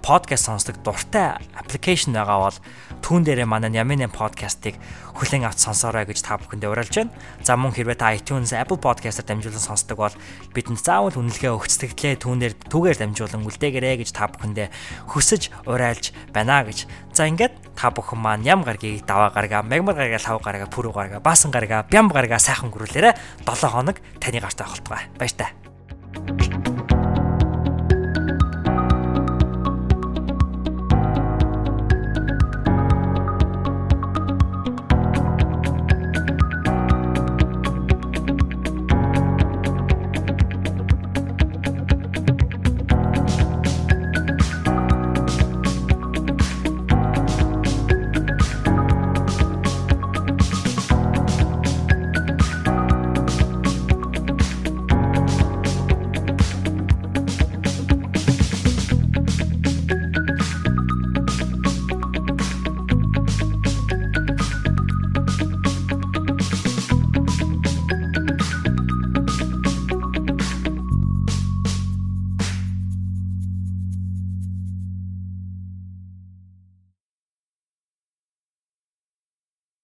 подкаст сонсдог дуртай аппликейшн байгаа бол түүн дээрээ манай Ямин подкастыг хүлээн авч сонсоорой гэж та бүхэндээ уриалж байна. За мөн хэрвээ та iTunes, Apple Podcast-аар дамжуулан сонсдог бол бидэнд заавал үнэлгээ өгцөгдлээ түүнээр түүгээр дамжуулан үлдээгээрэй гэж та бүхэндээ хүсэж уриалж байна гэж. За ингээд та бүхэн маань ям гаргийг даваа гаргаа, мегмар гаргаа, лав гаргаа, пүрүү гаргаа, баасан гаргаа, бям гаргаа сайхан гөрүүлээрэ 7 хоног таны гарт байх болтугай. Баяр таа.